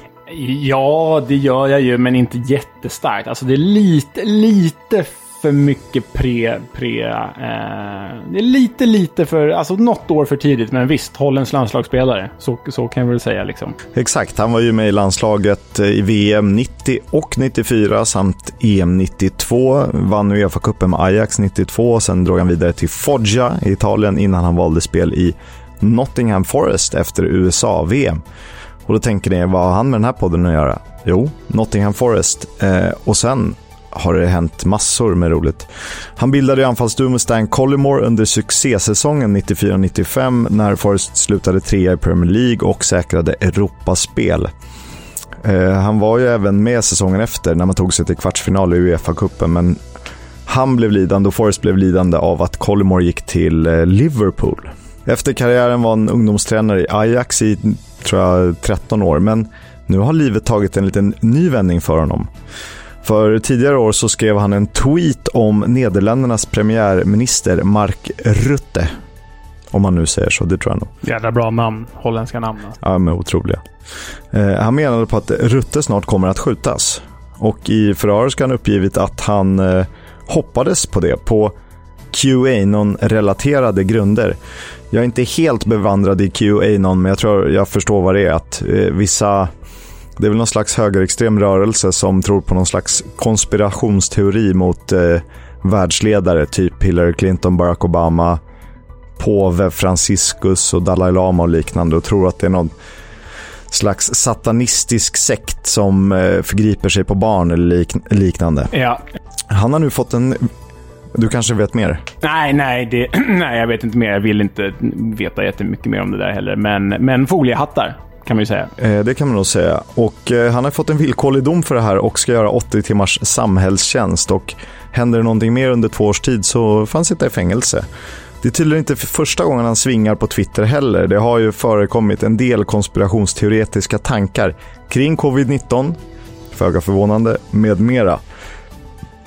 Ja, det gör jag ju, men inte jättestarkt. Alltså det är lite, lite för mycket pre... pre eh, det är lite, lite för... Alltså något år för tidigt, men visst, Hollands landslagsspelare. Så, så kan jag väl säga liksom. Exakt, han var ju med i landslaget eh, i VM 90 och 94 samt EM 92. Vann Uefa-cupen med Ajax 92, sen drog han vidare till Foggia i Italien innan han valde spel i Nottingham Forest efter USA-VM. Och då tänker ni, vad har han med den här podden att göra? Jo, Nottingham Forest. Eh, och sen har det hänt massor med roligt. Han bildade anfallsduo med Stan Collymore under succésäsongen 94-95 när Forrest slutade trea i Premier League och säkrade Europaspel. Eh, han var ju även med säsongen efter när man tog sig till kvartsfinal i Uefa-cupen, men han blev lidande och Forrest blev lidande av att Collymore gick till eh, Liverpool. Efter karriären var han ungdomstränare i Ajax i, tror jag, 13 år, men nu har livet tagit en liten ny vändning för honom. För tidigare år så skrev han en tweet om Nederländernas premiärminister Mark Rutte. Om man nu säger så, det tror jag nog. Jävla bra namn, holländska namn. Ja, men otroliga. Eh, han menade på att Rutte snart kommer att skjutas. Och i förhör ska han uppgivit att han eh, hoppades på det på QAnon-relaterade grunder. Jag är inte helt bevandrad i QAnon, men jag tror jag förstår vad det är. Att eh, vissa det är väl någon slags högerextrem rörelse som tror på någon slags konspirationsteori mot eh, världsledare, typ Hillary Clinton, Barack Obama, påve Franciscus och Dalai Lama och liknande och tror att det är någon slags satanistisk sekt som eh, förgriper sig på barn eller lik liknande. Ja. Han har nu fått en Du kanske vet mer? Nej, nej, det, nej, jag vet inte mer. Jag vill inte veta jättemycket mer om det där heller. Men, men foliehattar kan man ju säga. Eh, det kan man nog säga. Och eh, han har fått en villkorlig dom för det här och ska göra 80 timmars samhällstjänst. Och händer det någonting mer under två års tid så får han sitta i fängelse. Det är tydligen inte för första gången han svingar på Twitter heller. Det har ju förekommit en del konspirationsteoretiska tankar kring covid-19, föga förvånande, med mera.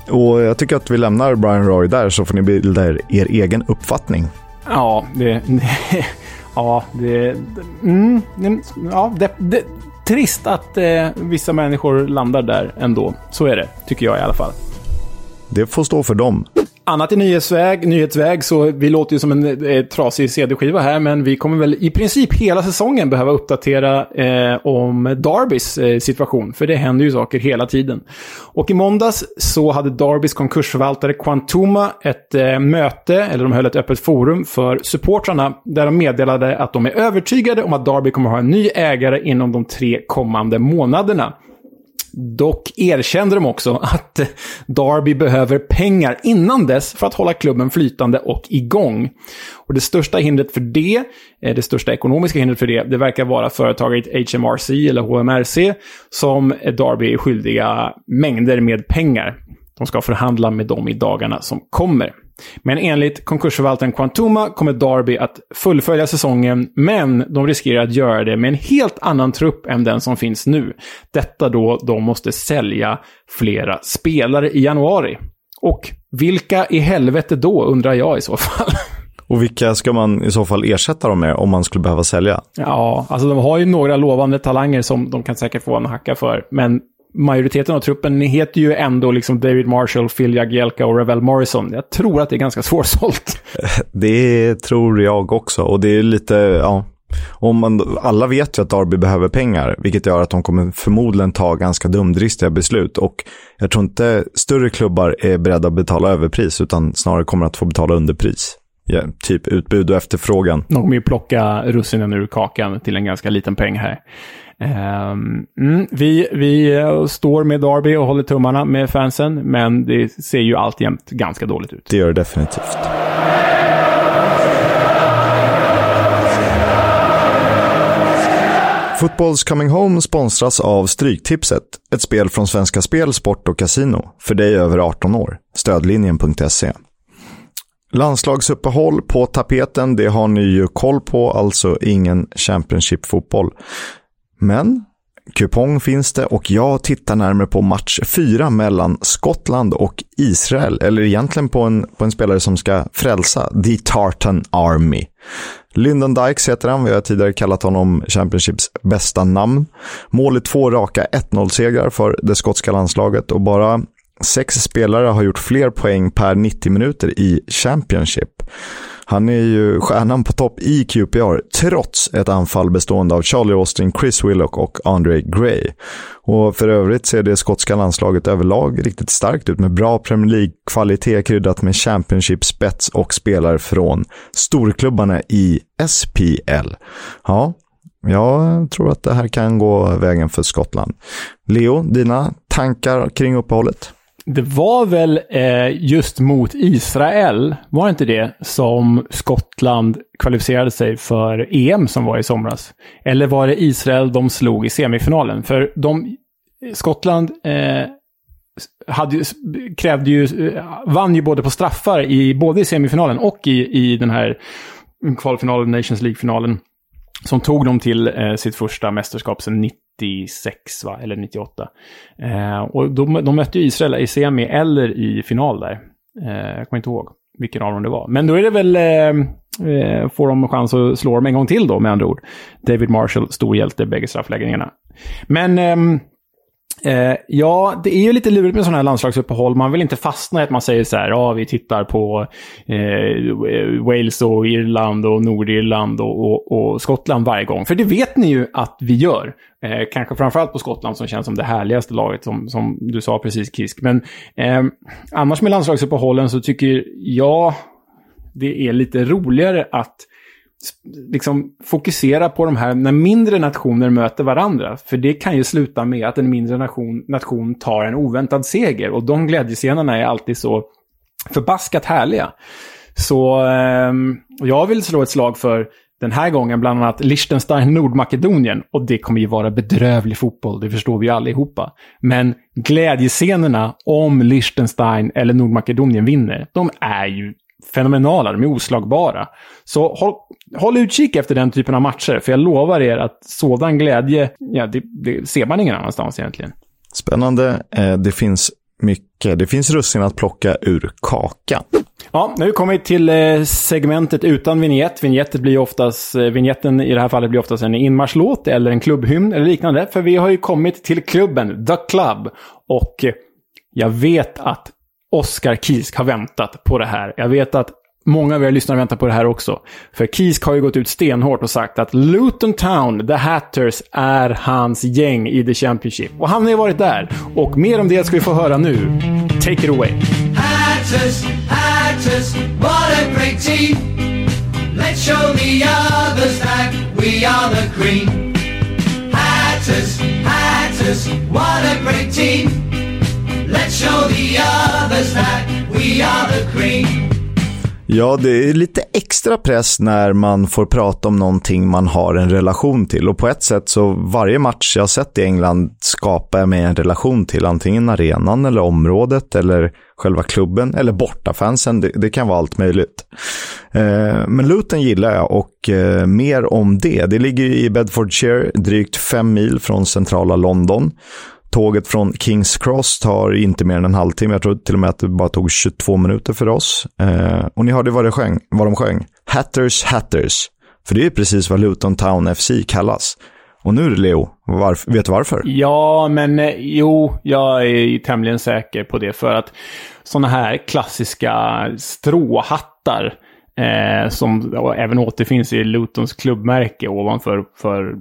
Och jag tycker att vi lämnar Brian Roy där så får ni bilda er, er egen uppfattning. Ja, det... ja, det... Mm, mm, ja, det, det trist att eh, vissa människor landar där ändå. Så är det, tycker jag i alla fall. Det får stå för dem. Annat i nyhetsväg, nyhetsväg så vi låter ju som en eh, trasig CD-skiva här, men vi kommer väl i princip hela säsongen behöva uppdatera eh, om Darbys eh, situation, för det händer ju saker hela tiden. Och i måndags så hade Darbys konkursförvaltare Quantuma ett eh, möte, eller de höll ett öppet forum för supportrarna, där de meddelade att de är övertygade om att Darby kommer att ha en ny ägare inom de tre kommande månaderna. Dock erkände de också att eh, Darby behöver pengar innan dess för att hålla klubben flytande och igång. Och det största hindret för det, eh, det största ekonomiska hindret för det, det verkar vara företaget HMRC eller HMRC som Darby är skyldiga mängder med pengar. De ska förhandla med dem i dagarna som kommer. Men enligt konkursförvaltaren Quantuma kommer Darby att fullfölja säsongen, men de riskerar att göra det med en helt annan trupp än den som finns nu. Detta då de måste sälja flera spelare i januari. Och vilka i helvete då, undrar jag i så fall. Och vilka ska man i så fall ersätta dem med om man skulle behöva sälja? Ja, alltså de har ju några lovande talanger som de kan säkert få en hacka för. Men majoriteten av truppen heter ju ändå liksom David Marshall, Phil Jagielka och Ravel Morrison. Jag tror att det är ganska svårsålt. Det tror jag också. Och det är lite, ja. Om man, alla vet ju att Darby behöver pengar, vilket gör att de kommer förmodligen ta ganska dumdristiga beslut. Och jag tror inte större klubbar är beredda att betala överpris, utan snarare kommer att få betala underpris. Ja, typ utbud och efterfrågan. De kommer ju plocka russinen ur kakan till en ganska liten peng här. Um, mm, vi, vi eh, står med Darby och håller tummarna med fansen, men det ser ju alltjämt ganska dåligt ut. Det gör det definitivt. Footballs Coming Home sponsras av Stryktipset, ett spel från Svenska Spel, Sport och Casino. För dig över 18 år. Stödlinjen.se. Landslagsuppehåll på tapeten, det har ni ju koll på, alltså ingen Championship-fotboll. Men kupong finns det och jag tittar närmare på match 4 mellan Skottland och Israel. Eller egentligen på en, på en spelare som ska frälsa The Tartan Army. Lyndon Dykes heter han, vi har tidigare kallat honom Championships bästa namn. Mål i två raka 1-0-segrar för det skotska landslaget och bara sex spelare har gjort fler poäng per 90 minuter i Championship. Han är ju stjärnan på topp i QPR, trots ett anfall bestående av Charlie Austin, Chris Willock och Andre Gray. Och för övrigt ser det skotska landslaget överlag riktigt starkt ut med bra Premier League-kvalitet kryddat med Championship-spets och spelare från storklubbarna i SPL. Ja, jag tror att det här kan gå vägen för Skottland. Leo, dina tankar kring uppehållet? Det var väl eh, just mot Israel, var det inte det, som Skottland kvalificerade sig för EM som var i somras? Eller var det Israel de slog i semifinalen? För de, Skottland eh, hade, krävde ju, eh, vann ju både på straffar i både i semifinalen och i, i den här kvalfinalen, Nations League-finalen. Som tog dem till eh, sitt första mästerskap sedan 96, va? eller 98. Eh, och de, de mötte ju Israel i semi eller i final där. Eh, jag kommer inte ihåg vilken av dem det var. Men då är det väl, eh, eh får de chans att slå dem en gång till då med andra ord. David Marshall, stor hjälte, bägge straffläggningarna. Men ehm, Eh, ja, det är ju lite lurigt med sådana här landslagsuppehåll. Man vill inte fastna i att man säger så här, ja, vi tittar på eh, Wales och Irland och Nordirland och, och, och, Skottland varje gång. För det vet ni ju att vi gör. Eh, kanske framförallt på Skottland som känns som det härligaste laget, som, som du sa precis Kisk. Men eh, annars med landslagsuppehållen så tycker jag det är lite roligare att liksom fokusera på de här när mindre nationer möter varandra. För det kan ju sluta med att en mindre nation, nation tar en oväntad seger. Och de glädjescenerna är alltid så förbaskat härliga. Så eh, jag vill slå ett slag för den här gången bland annat Liechtenstein, Nordmakedonien. Och det kommer ju vara bedrövlig fotboll, det förstår vi ju allihopa. Men glädjescenerna om Liechtenstein eller Nordmakedonien vinner, de är ju fenomenala, de är oslagbara. Så håll, håll utkik efter den typen av matcher, för jag lovar er att sådan glädje, ja, det, det ser man ingen annanstans egentligen. Spännande. Eh, det finns mycket. Det finns russin att plocka ur kakan. Ja, nu har vi till eh, segmentet utan vignett. Vignetten blir oftast, eh, vignetten i det här fallet blir oftast en inmarschlåt eller en klubbhymn eller liknande. För vi har ju kommit till klubben, The Club. Och jag vet att Oscar Kisk har väntat på det här. Jag vet att många av er lyssnare väntar på det här också. För Kisk har ju gått ut stenhårt och sagt att Luton Town, The Hatters, är hans gäng i The Championship. Och han har ju varit där. Och mer om det ska vi få höra nu. Take it away. Hatters, Hatters, what a great team! Let's show the others that we are the cream. Hatters, Hatters, what a great team! Show the others that we are the cream. Ja, det är lite extra press när man får prata om någonting man har en relation till. Och på ett sätt så varje match jag har sett i England skapar jag mig en relation till. Antingen arenan eller området eller själva klubben eller bortafansen. Det, det kan vara allt möjligt. Eh, men Luton gillar jag och eh, mer om det. Det ligger i Bedfordshire, drygt fem mil från centrala London. Tåget från Kings Cross tar inte mer än en halvtimme. Jag tror till och med att det bara tog 22 minuter för oss. Eh, och ni hörde vad, det sjöng, vad de sjöng. Hatters Hatters. För det är precis vad Luton Town FC kallas. Och nu Leo, varf vet du varför? Ja, men eh, jo, jag är tämligen säker på det. För att sådana här klassiska stråhattar Eh, som även återfinns i Lutons klubbmärke ovanför för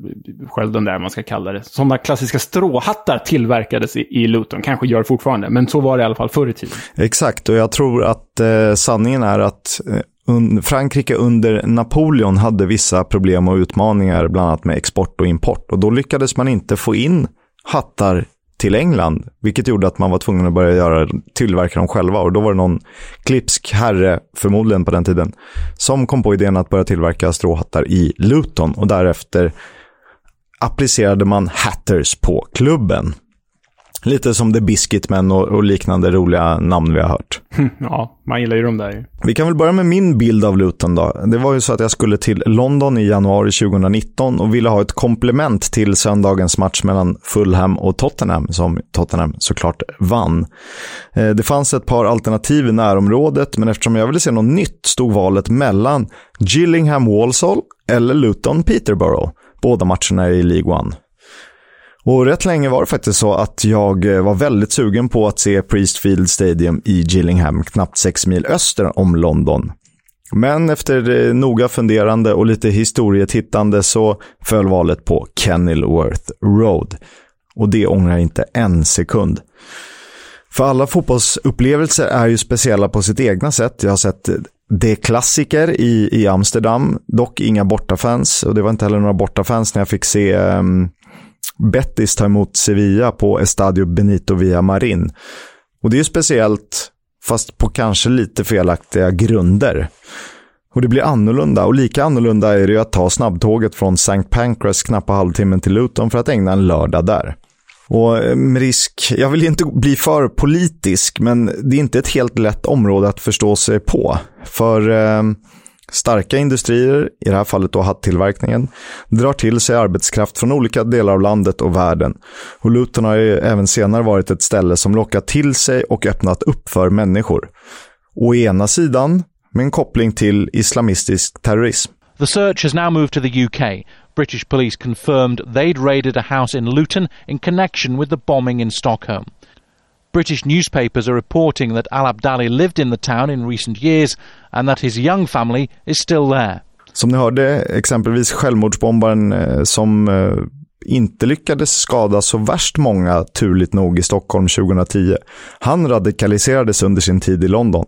skölden där man ska kalla det. Sådana klassiska stråhattar tillverkades i, i Luton, kanske gör fortfarande, men så var det i alla fall förr i tiden. Exakt, och jag tror att eh, sanningen är att eh, un Frankrike under Napoleon hade vissa problem och utmaningar, bland annat med export och import. Och då lyckades man inte få in hattar till England, vilket gjorde att man var tvungen att börja göra, tillverka dem själva. Och då var det någon klipsk herre, förmodligen på den tiden, som kom på idén att börja tillverka stråhattar i Luton. Och därefter applicerade man Hatters på klubben. Lite som The Biscuitmen och, och, liknande roliga namn vi har hört. Ja, man gillar ju de där. Vi kan väl börja med min bild av Luton då. Det var ju så att jag skulle till London i januari 2019 och ville ha ett komplement till söndagens match mellan Fulham och Tottenham, som Tottenham såklart vann. Eh, det fanns ett par alternativ i närområdet, men eftersom jag ville se något nytt stod valet mellan Gillingham Walsall eller Luton Peterborough. Båda matcherna i League One. Och rätt länge var det faktiskt så att jag eh, var väldigt sugen på att se Priestfield Stadium i Gillingham, knappt sex mil öster om London. Men efter eh, noga funderande och lite historietittande så föll valet på Kenilworth Road. Och det ångrar jag inte en sekund. För alla fotbollsupplevelser är ju speciella på sitt egna sätt. Jag har sett eh, det klassiker i, i Amsterdam, dock inga bortafans. Och det var inte heller några bortafans när jag fick se um, Betis tar emot Sevilla på Estadio Benito Villamarin. Och det är ju speciellt, fast på kanske lite felaktiga grunder. Och det blir annorlunda, och lika annorlunda är det ju att ta snabbtåget från St. Pancras knappa halvtimmen till Luton för att ägna en lördag där. Och eh, med risk, jag vill inte bli för politisk, men det är inte ett helt lätt område att förstå sig på. För eh, Starka industrier, i det här fallet då hattillverkningen, drar till sig arbetskraft från olika delar av landet och världen. Och Luton har ju även senare varit ett ställe som lockat till sig och öppnat upp för människor. Å ena sidan med en koppling till islamistisk terrorism. The search has now moved to the UK. British police confirmed they'd raided a house in Luton in connection with the bombing in Stockholm. British newspapers are reporting that Al Abdali lived in the town in recent years and that his young family is still there. Som ni hörde, exempelvis självmordsbombaren eh, som eh, inte lyckades skada så värst många, turligt nog, i Stockholm 2010. Han radikaliserades under sin tid i London,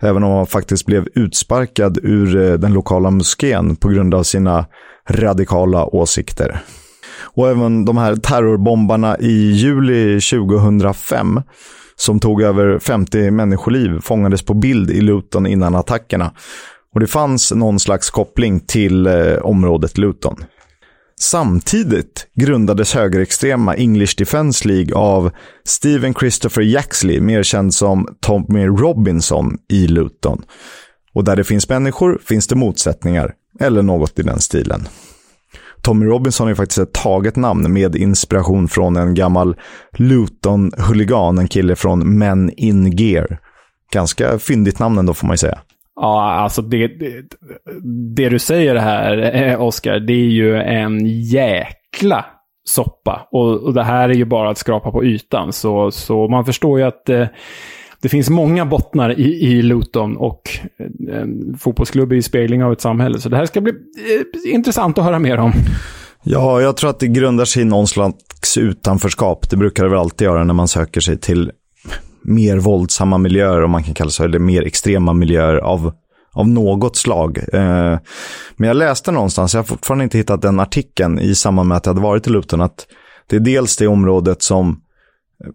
även om han faktiskt blev utsparkad ur eh, den lokala moskén på grund av sina radikala åsikter. Och även de här terrorbombarna i juli 2005 som tog över 50 människoliv fångades på bild i Luton innan attackerna. Och det fanns någon slags koppling till eh, området Luton. Samtidigt grundades högerextrema English Defence League av Stephen Christopher Yaxley, mer känd som Tommy Robinson i Luton. Och där det finns människor finns det motsättningar, eller något i den stilen. Tommy Robinson är faktiskt ett taget namn med inspiration från en gammal Luton-huligan, en kille från Men in Gear. Ganska fyndigt namn ändå får man ju säga. Ja, alltså det, det, det du säger här, eh, Oskar, det är ju en jäkla soppa. Och, och, det här är ju bara att skrapa på ytan. Så, så man förstår ju att eh, det finns många bottnar i, i Luton och eh, en fotbollsklubb är ju spegling av ett samhälle. Så det här ska bli eh, intressant att höra mer om. Ja, jag tror att det grundar sig i någon slags utanförskap. Det brukar det väl alltid göra när man söker sig till mer våldsamma miljöer, om man kan kalla det så, eller mer extrema miljöer av, av något slag. Eh, men jag läste någonstans, jag har fortfarande inte hittat den artikeln i samband med att jag hade varit i Luton, att det är dels det området som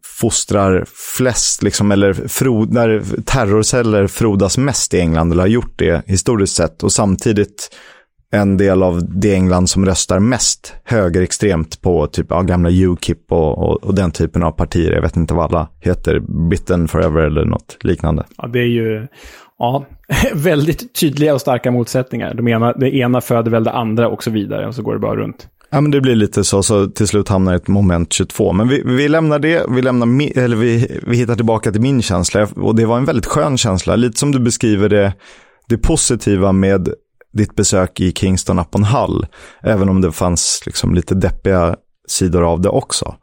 fostrar flest, liksom, eller frod, där terrorceller frodas mest i England, eller har gjort det historiskt sett, och samtidigt en del av det England som röstar mest högerextremt på typ ja, gamla Ukip och, och, och, den typen av partier. Jag vet inte vad alla heter, Bitten Forever eller något liknande. Ja, det är ju ja, väldigt tydliga och starka motsättningar. De ena, det ena föder väl det andra och så vidare och så går det bara runt. Ja, men det blir lite så, så till slut hamnar ett moment 22. Men vi, vi lämnar det, vi, lämnar, eller vi, vi hittar tillbaka till min känsla. Och det var en väldigt skön känsla, lite som du beskriver det, det positiva med ditt besök i Kingston upon Hull. Även om det fanns liksom lite deppiga sidor av det också.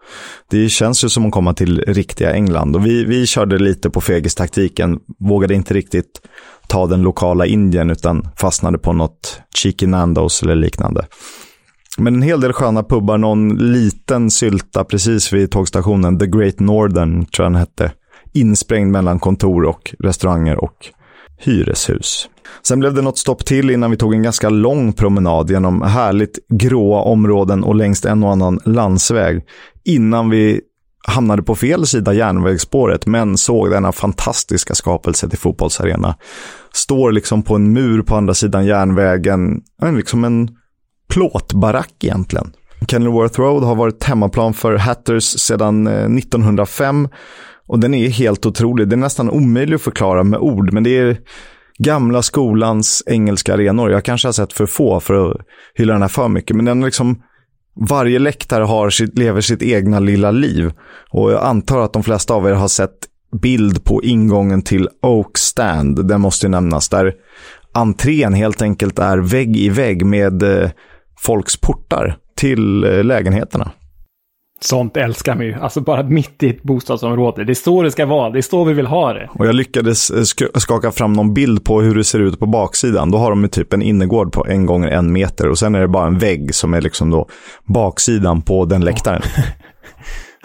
Det känns ju som att komma till riktiga England och vi, vi körde lite på fegistaktiken, vågade inte riktigt ta den lokala Indien utan fastnade på något Cheeky Nandos eller liknande. Men en hel del sköna pubbar, någon liten sylta precis vid tågstationen, The Great Northern tror jag den hette. Insprängd mellan kontor och restauranger och hyreshus. Sen blev det något stopp till innan vi tog en ganska lång promenad genom härligt gråa områden och längs en och annan landsväg. Innan vi hamnade på fel sida järnvägsspåret, men såg denna fantastiska skapelse till fotbollsarena. Står liksom på en mur på andra sidan järnvägen, liksom en plåtbarack egentligen. Kenilworth Road har varit hemmaplan för Hatters sedan eh, 1905 och den är helt otrolig. Det är nästan omöjligt att förklara med ord, men det är gamla skolans engelska arenor. Jag kanske har sett för få för att hylla den här för mycket, men den liksom varje läktare har sitt, lever sitt egna lilla liv. Och jag antar att de flesta av er har sett bild på ingången till Oak Stand. Den måste ju nämnas. Där entrén helt enkelt är vägg i vägg med eh, folks portar till eh, lägenheterna. Sånt älskar vi ju. Alltså bara mitt i ett bostadsområde. Det är så det ska vara. Det är så vi vill ha det. Och jag lyckades eh, skaka fram någon bild på hur det ser ut på baksidan. Då har de typ en innergård på en gånger en meter och sen är det bara en vägg som är liksom då baksidan på den läktaren.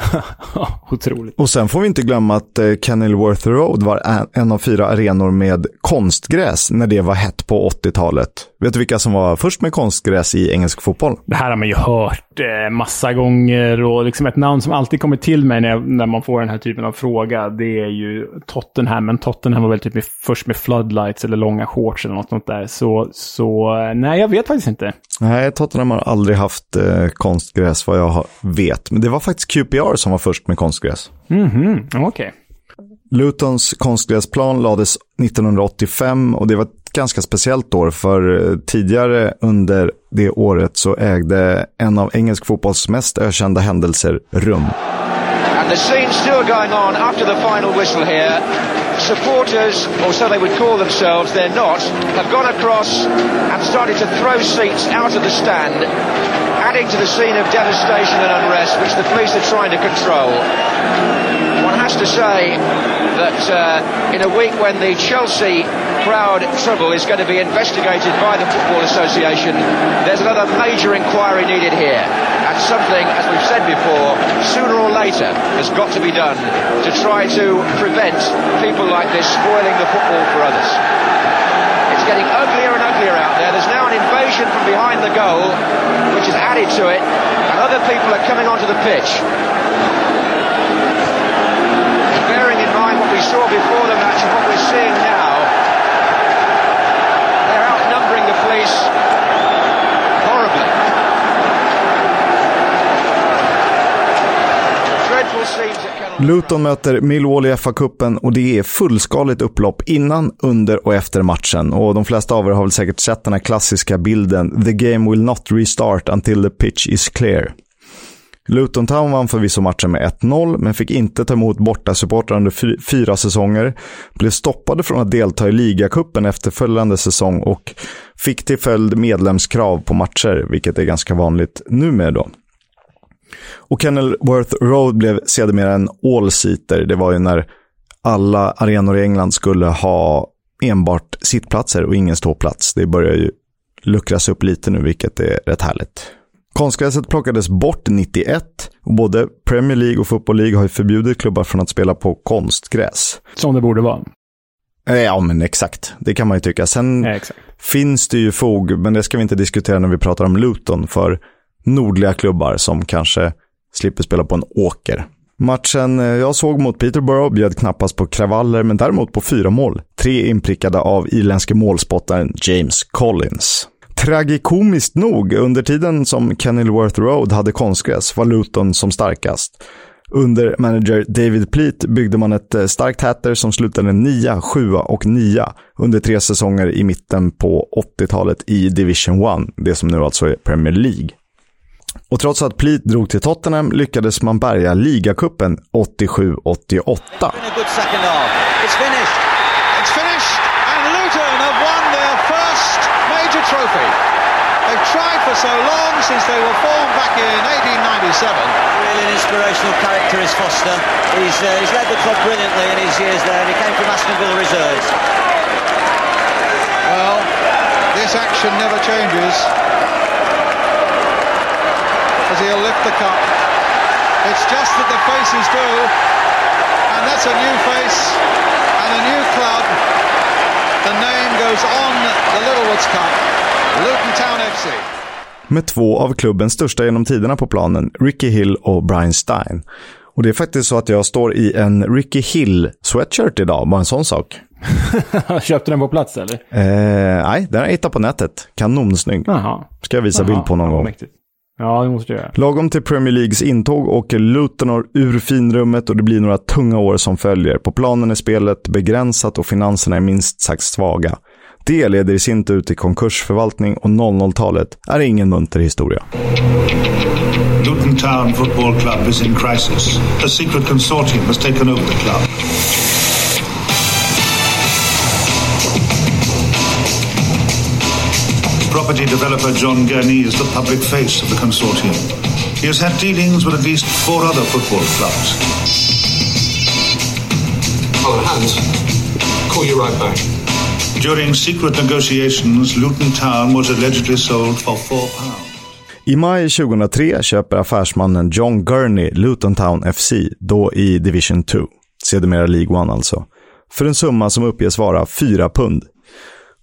Otroligt. Och sen får vi inte glömma att eh, Kenilworth Road var en av fyra arenor med konstgräs när det var hett på 80-talet. Vet du vilka som var först med konstgräs i engelsk fotboll? Det här har man ju hört eh, massa gånger och liksom ett namn som alltid kommer till mig när, när man får den här typen av fråga. Det är ju Tottenham, men Tottenham var väl typ med, först med floodlights eller långa shorts eller något sånt där. Så, så nej, jag vet faktiskt inte. Nej, Tottenham har aldrig haft eh, konstgräs vad jag vet. Men det var faktiskt QPR som var först med konstgräs. Mhm, okej. Okay. Lutons konstgräsplan lades 1985 och det var ganska speciellt år för eh, tidigare under det året så ägde en av engelsk fotbolls mest ökända händelser rum. And the scene still going on after the final whistle here. Supporters, or so they would call themselves, they're not, have gone across and started to throw seats out of the stand, adding to the scene of devastation and unrest which the police are trying to control. To say that uh, in a week when the Chelsea crowd trouble is going to be investigated by the Football Association, there's another major inquiry needed here. And something, as we've said before, sooner or later has got to be done to try to prevent people like this spoiling the football for others. It's getting uglier and uglier out there. There's now an invasion from behind the goal, which has added to it, and other people are coming onto the pitch. Saw before the match and what we're seeing now, they're outnumbering the police horribly. Dreadful scenes at Luton möter Millwall i FA-cupen och det är fullskaligt upplopp innan, under och efter matchen. Och de flesta av er har väl säkert sett den här klassiska bilden “The game will not restart until the pitch is clear”. Luton Town vann förvisso matchen med 1-0, men fick inte ta emot bortasupportrar under fy- fyra säsonger. Blev stoppade från att delta i ligacupen efterföljande säsong och fick till följd medlemskrav på matcher, vilket är ganska vanligt numera då. Och Kenilworth Road blev sedermera en all-seater. Det var ju när alla arenor i England skulle ha enbart sittplatser och ingen ståplats. Det börjar ju luckras upp lite nu, vilket är rätt härligt. Konstgräset plockades bort 91 och både Premier League och Football League har ju förbjudit klubbar från att spela på konstgräs. Som det borde vara. Eh, Ja, men exakt. Det kan man ju tycka. Sen Ja, exakt. finns det ju fog, men det ska vi inte diskutera när vi pratar om Luton, för nordliga klubbar som kanske slipper spela på en åker. Matchen eh, jag såg mot Peterborough bjöd knappast på kravaller, men däremot på fyra mål. Tre inprickade av irländske målspottaren James Collins. Tragikomiskt nog, under tiden som Kenilworth Road hade konstgräs var Luton som starkast. Under manager David Pleat byggde man ett eh, starkt Hatter som slutade 9, 7 och 9 under tre säsonger i mitten på 80-talet i Division 1, det som nu alltså är Premier League. Och trots att Pleat drog till Tottenham lyckades man bärga ligacupen 87-88. So long since they were formed back in 1897. Really an inspirational character is Foster. He's, uh, he's led the club brilliantly in his years there, and he came from Aston Villa Reserves. Well, this action never changes. As he'll lift the cup. It's just that the faces do, and that's a new face and a new club. The name goes on the Littlewoods Cup. Luton Town FC. Med två av klubbens största genom tiderna på planen, Ricky Hill och Brian Stein. Och det är faktiskt så att jag står i en Ricky Hill sweatshirt idag, bara en sån sak. Köpte den på plats eller? Eh, nej, den har jag hittat på nätet. Kanonsnygg. Jaha. Ska jag visa bild på någon gång. Mäktigt. Ja, det måste du göra. Lagom till Premier Leagues intåg åker Luton ur finrummet och det blir några tunga år som följer. På planen är spelet begränsat och finanserna är minst sagt svaga. Det leder i sin tur till konkursförvaltning och 00-talet är ingen munter historia. Luton Town Football Club is in crisis. A secret consortium has taken over the club. Property developer John Gurney is the public face of the consortium. He has had dealings with at least four other football clubs. Oh, Hans, call you right back. During secret negotiations, Luton Town was allegedly sold for four pounds. I maj 2003 köper affärsmannen John Gurney Luton Town FC, då i Division 2, sedermera League 1 alltså, för en summa som uppges vara 4 pund.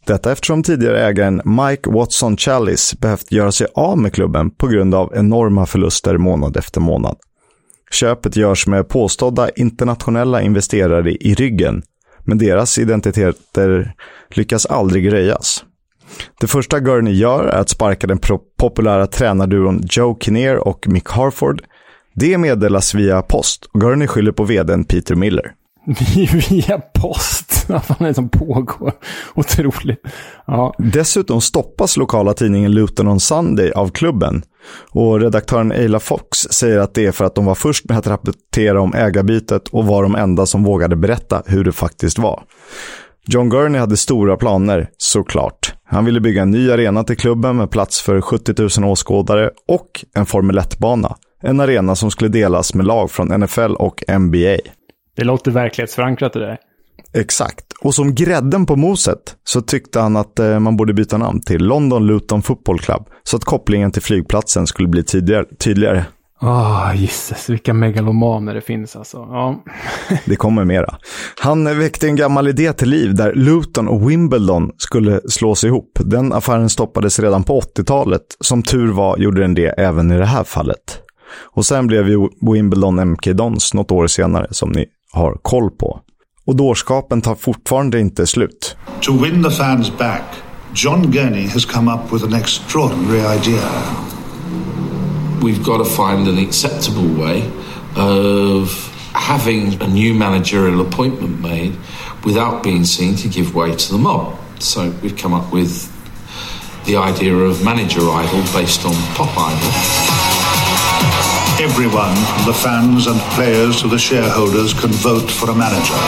Detta eftersom tidigare ägaren Mike Watson Challis behövt göra sig av med klubben på grund av enorma förluster månad efter månad. Köpet görs med påstådda internationella investerare i ryggen, men deras identiteter lyckas aldrig röjas. Det första Gurney gör är att sparka den populära tränarduon Joe Kinnear och Mick Harford. Det meddelas via post och Gurney skyller på vdn Peter Miller. Via post. Vad fan är det som pågår? Otroligt. Ja. Dessutom stoppas lokala tidningen Luton on Sunday av klubben. Och redaktören Eila Fox säger att det är för att de var först med att rapportera om ägarbytet och var de enda som vågade berätta hur det faktiskt var. John Gurney hade stora planer, såklart. Han ville bygga en ny arena till klubben med plats för 70 000 åskådare och en Formel 1-bana. En arena som skulle delas med lag från NFL och NBA. Det låter verklighetsförankrat det där. Exakt. Och som grädden på moset så tyckte han att eh, man borde byta namn till London Luton Football Club så att kopplingen till flygplatsen skulle bli tydligare. tydligare. Åh, oh, gisses, vilka megalomaner det finns alltså. Ja. det kommer mera. Han väckte en gammal idé till liv där Luton och Wimbledon skulle slås ihop. Den affären stoppades redan på 80-talet. Som tur var gjorde den det även i det här fallet. Och sen blev ju Wimbledon MK Dons något år senare, som ni har koll på. Och dårskapen tar fortfarande inte slut. To win the fans back, John Gurney has come up with an extraordinary idea. We've got to find an acceptable way of having a new managerial appointment made without being seen to give way to the mob. So we've come up with the idea of manager idol based on pop idol. Everyone, from the fans and players to the shareholders, can vote for a manager.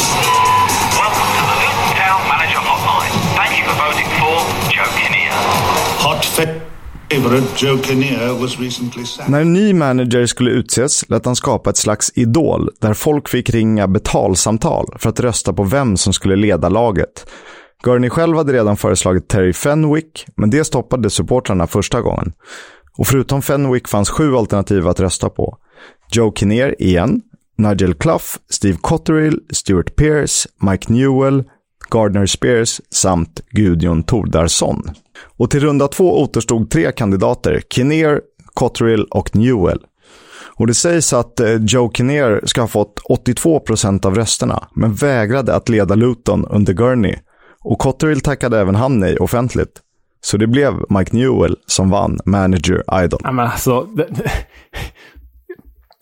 Welcome to the Luton Town Manager Hotline. Thank you for voting for Joe Kinnear. Hot favorite Joe Kinnear was recently sacked. När en ny manager skulle utses lät han skapa ett slags idol där folk fick ringa betalsamtal för att rösta på vem som skulle leda laget. Gurney själv hade redan föreslagit Terry Fenwick, men det stoppade supportrarna första gången. Och förutom Fenwick fanns sju alternativ att rösta på. Joe Kinnear igen, Nigel Clough, Steve Cotterill, Stuart Pearce, Mike Newell, Gardner Spears samt Gudjon Tordarsson. Och till runda två återstod tre kandidater, Kinnear, Cotterill och Newell. Och det sägs att eh, Joe Kinnear ska ha fått 82 procent av rösterna, men vägrade att leda Luton under Gurney. Och Cotterill tackade även han nej offentligt. Så det blev Mike Newell som vann Manager Idol. Ja, men alltså, det,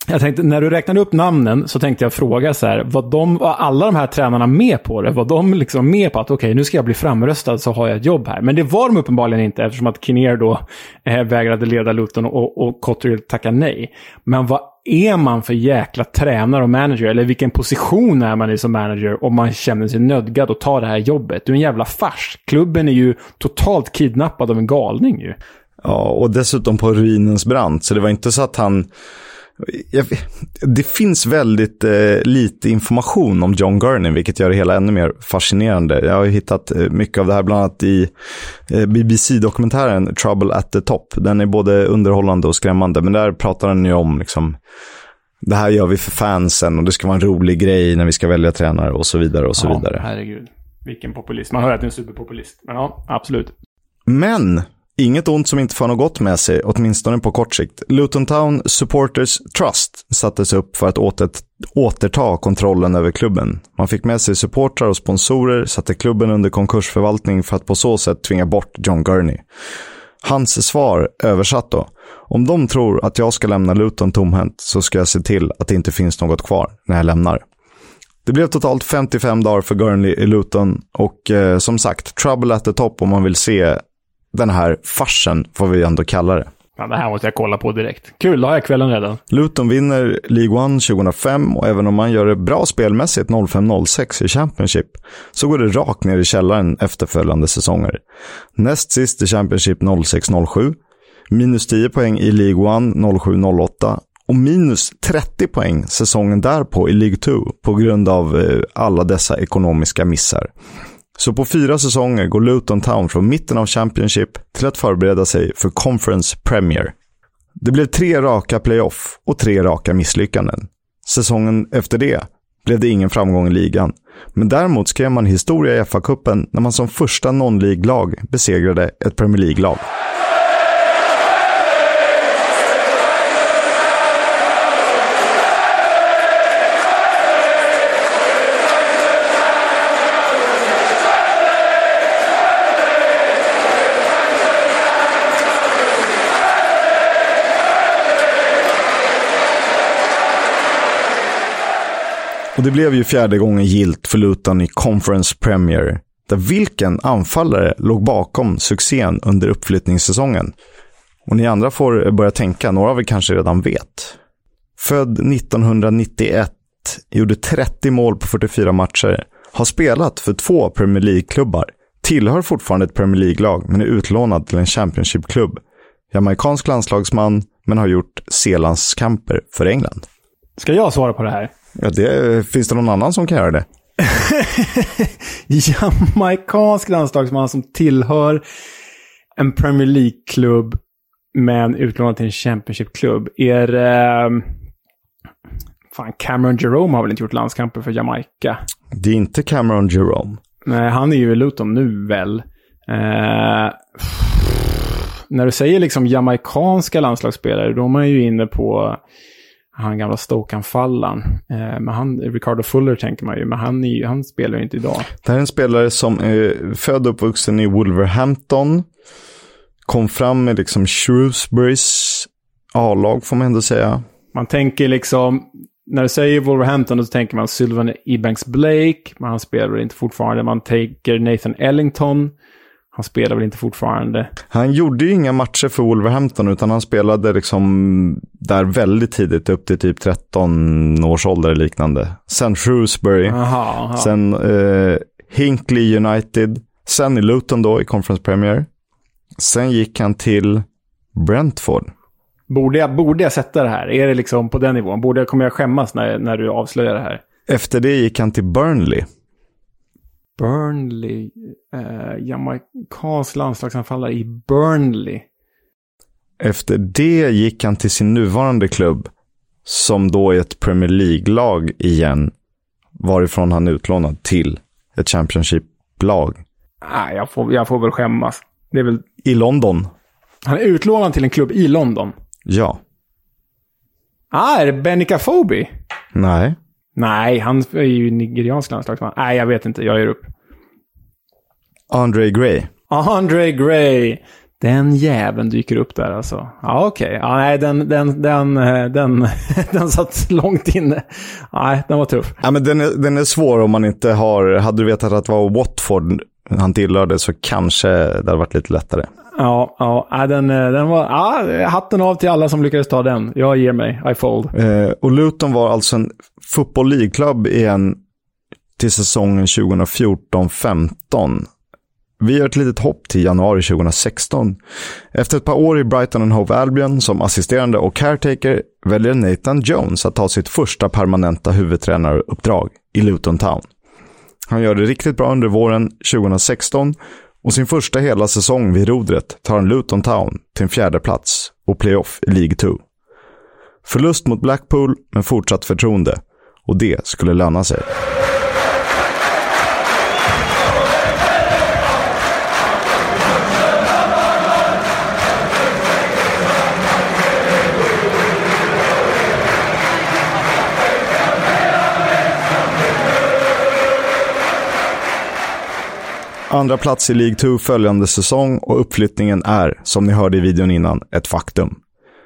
jag tänkte, när du räknade upp namnen så tänkte jag fråga så här, var, de, var alla de här tränarna med på det? Var de liksom med på att okej, okay, nu ska jag bli framröstad så har jag ett jobb här? Men det var de uppenbarligen inte eftersom att Kinnear då eh, vägrade leda Luton och, och Cotterill tackade nej. Men vad är man för jäkla tränare och manager? Eller vilken position är man i som manager om man känner sig nödgad att ta det här jobbet? Du är en jävla fars. Klubben är ju totalt kidnappad av en galning ju. Ja, och dessutom på ruinens brant. Så det var inte så att han jag, det finns väldigt eh, lite information om John Gurney, vilket gör det hela ännu mer fascinerande. Jag har hittat eh, mycket av det här, bland annat i eh, BBC-dokumentären Trouble at the Top. Den är både underhållande och skrämmande, men där pratar han ju om liksom, det här gör vi för fansen och det ska vara en rolig grej när vi ska välja tränare och så vidare och så ja, vidare. herregud. Vilken populist. Man hör att det är en superpopulist. Men ja, absolut. Men Inget ont som inte får något gott med sig, åtminstone på kort sikt. Luton Town Supporters Trust sattes upp för att åter, återta kontrollen över klubben. Man fick med sig supportrar och sponsorer, satte klubben under konkursförvaltning för att på så sätt tvinga bort John Gurney. Hans svar, översatt då. Om de tror att jag ska lämna Luton tomhänt så ska jag se till att det inte finns något kvar när jag lämnar. Det blev totalt 55 dagar för Gurnley i Luton och eh, som sagt, trouble at the top om man vill se den här farsen, får vi ändå kalla det. Ja, det här måste jag kolla på direkt. Kul, då har jag kvällen redan. Luton vinner League One 2005 och även om man gör det bra spelmässigt 05-06 i Championship så går det rakt ner i källaren efterföljande säsonger. Näst sist i Championship 06-07, minus 10 poäng i League One 07-08 och minus 30 poäng säsongen därpå i League 2 på grund av eh, alla dessa ekonomiska missar. Så på fyra säsonger går Luton Town från mitten av Championship till att förbereda sig för Conference Premier. Det blev tre raka playoff och tre raka misslyckanden. Säsongen efter det blev det ingen framgång i ligan. Men däremot skrev man historia i FA-cupen när man som första non-League-lag besegrade ett Premier League-lag. Och det blev ju fjärde gången gilt för Luton i Conference Premier. Där vilken anfallare låg bakom succén under uppflyttningssäsongen? Och ni andra får börja tänka, några av er kanske redan vet. Född 1991, gjorde 30 mål på 44 matcher, har spelat för två Premier League-klubbar, tillhör fortfarande ett Premier League-lag men är utlånad till en Championship-klubb. Jamaicansk landslagsman, men har gjort C-landskamper för England. Ska jag svara på det här? Ja, det, finns det någon annan som kan göra det? Jamaicansk landslagsman som tillhör en Premier League-klubb men utlånad till en Championship-klubb. Är det... Fan, Cameron Jerome har väl inte gjort landskamper för Jamaica? Det är inte Cameron Jerome. Nej, han är ju i Luton nu väl. Eh, när du säger liksom jamaikanska landslagsspelare, då är man ju inne på han gamla Stoke-anfallaren. Eh, men han, Ricardo Fuller tänker man ju, men han, är, han spelar ju inte idag. Det här är en spelare som är född och uppvuxen i Wolverhampton. Kom fram med liksom Shrewsburys A-lag får man ändå säga. Man tänker liksom, när du säger Wolverhampton, då tänker man Sylvan Ebanks Blake, men han spelar inte fortfarande. Man tänker Nathan Ellington, han spelar väl inte fortfarande. Han gjorde ju inga matcher för Wolverhampton, utan han spelade liksom där väldigt tidigt, upp till typ 13 års ålder eller liknande. Sen Shrewsbury, Aha, aha. sen eh, Hinkley United, sen i Luton då i Conference Premier. Sen gick han till Brentford. Borde jag, borde jag sätta det här? Är det liksom på den nivån? Borde jag, kommer jag skämmas när, när du avslöjar det här? Efter det gick han till Burnley. Burnley, eh, jamaicansk landslagsanfallare i Burnley. Efter det gick han till sin nuvarande klubb, som då är ett Premier League-lag igen, varifrån han är utlånad till ett Championship-lag. Nej, jag får, jag får väl skämmas. Det är väl... I London. Han är utlånad till en klubb i London. Ja. Ah, är det Benica Fobi? Nej. Nej, han är ju nigeriansk landslagsman. Nej, jag vet inte. Jag ger upp. Andre Gray. Andre Gray. Den jäveln dyker upp där alltså. Ja, okej. Okay. Ja, nej, den, den, den, eh, den, den satt långt inne. Nej, den var tuff. Ja, men den, är, den är svår om man inte har... Hade du vetat att det var Watford han tillhörde så kanske det hade varit lite lättare. Ja, ja äh, den, eh, den var... Ja, hatten av till alla som lyckades ta den. Jag ger mig. I fold. Eh, och Luton var alltså en Football League-klubb igen till säsongen 2014-15. Vi gör ett litet hopp till januari 2016. Efter ett par år i Brighton and Hove Albion som assisterande och caretaker väljer Nathan Jones att ta sitt första permanenta huvudtränaruppdrag i Luton Town. Han gör det riktigt bra under våren 2016 och sin första hela säsong vid rodret tar han Luton Town till en fjärde plats och playoff i League 2. Förlust mot Blackpool, men fortsatt förtroende. Och det skulle löna sig. Andra plats i League 2 följande säsong och uppflyttningen är, som ni hörde i videon innan, ett faktum.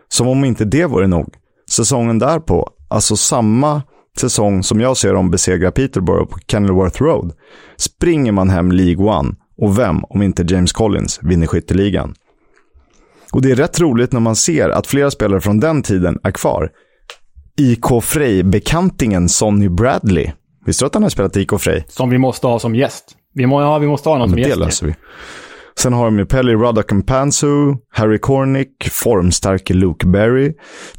Som om inte det vore nog. Säsongen därpå, alltså samma säsong som jag ser dem besegra Peterborough på Kenilworth Road, springer man hem League 1 och vem, om inte James Collins, vinner skytteligan. Och det är rätt roligt när man ser att flera spelare från den tiden är kvar. IK Frej-bekantingen Sonny Bradley. Visste du att han har spelat IK Frej? Som vi måste ha som gäst. Vi, må, ja, vi måste ha någon Ja, som men det gäst. löser vi. Sen har de ju Pelly Ruddock Pansu, Harry Cornick, formstarke Luke Berry,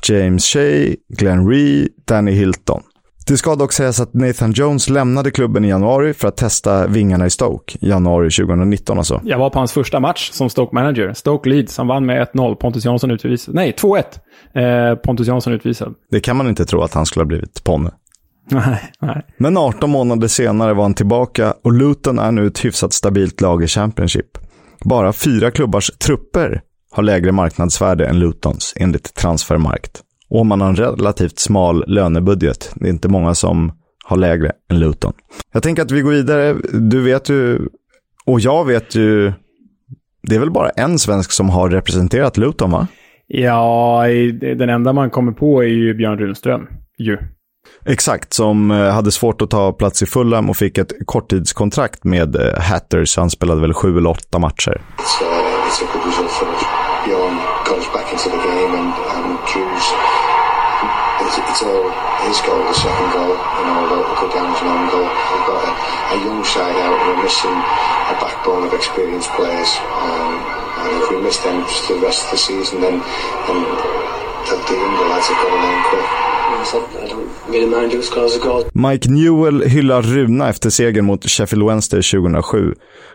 James Shea, Glenn Ree, Danny Hilton. Det ska dock sägas att Nathan Jones lämnade klubben i januari för att testa vingarna i Stoke. Januari 2019 alltså. Jag var på hans första match som Stoke-manager. Stoke Leeds. Han vann med 1-0. Pontus Jansson utvisad. Nej, 2-1. Eh, Pontus Jansson utvisad. Det kan man inte tro att han skulle ha blivit ponne. Nej, nej. Men 18 månader senare var han tillbaka och Luton är nu ett hyfsat stabilt lag i Championship. Bara fyra klubbars trupper har lägre marknadsvärde än Lutons enligt Transfermarkt. Och man har en relativt smal lönebudget, det är inte många som har lägre än Luton. Jag tänker att vi går vidare. Du vet ju, och jag vet ju, det är väl bara en svensk som har representerat Luton va? Ja, den enda man kommer på är ju Björn Runström. Ju. Exakt, som eh, hade svårt att ta plats i Fulham och fick ett korttidskontrakt med eh, Hatters. Han spelade väl sju eller åtta matcher. It's, uh, it's a good result for us. Bjorn got back into the game and, and Drew's, it's, it's all his goal, the second goal, you know, the, the go down as own goal. We've got a, a young side out, we're missing a backbone of experienced players. Um, and if we miss them for the rest of the season, then, then the, the younger lads have got to learn quick. Mike Newell hyllar Runa efter segern mot Sheffield Wednesday 2007.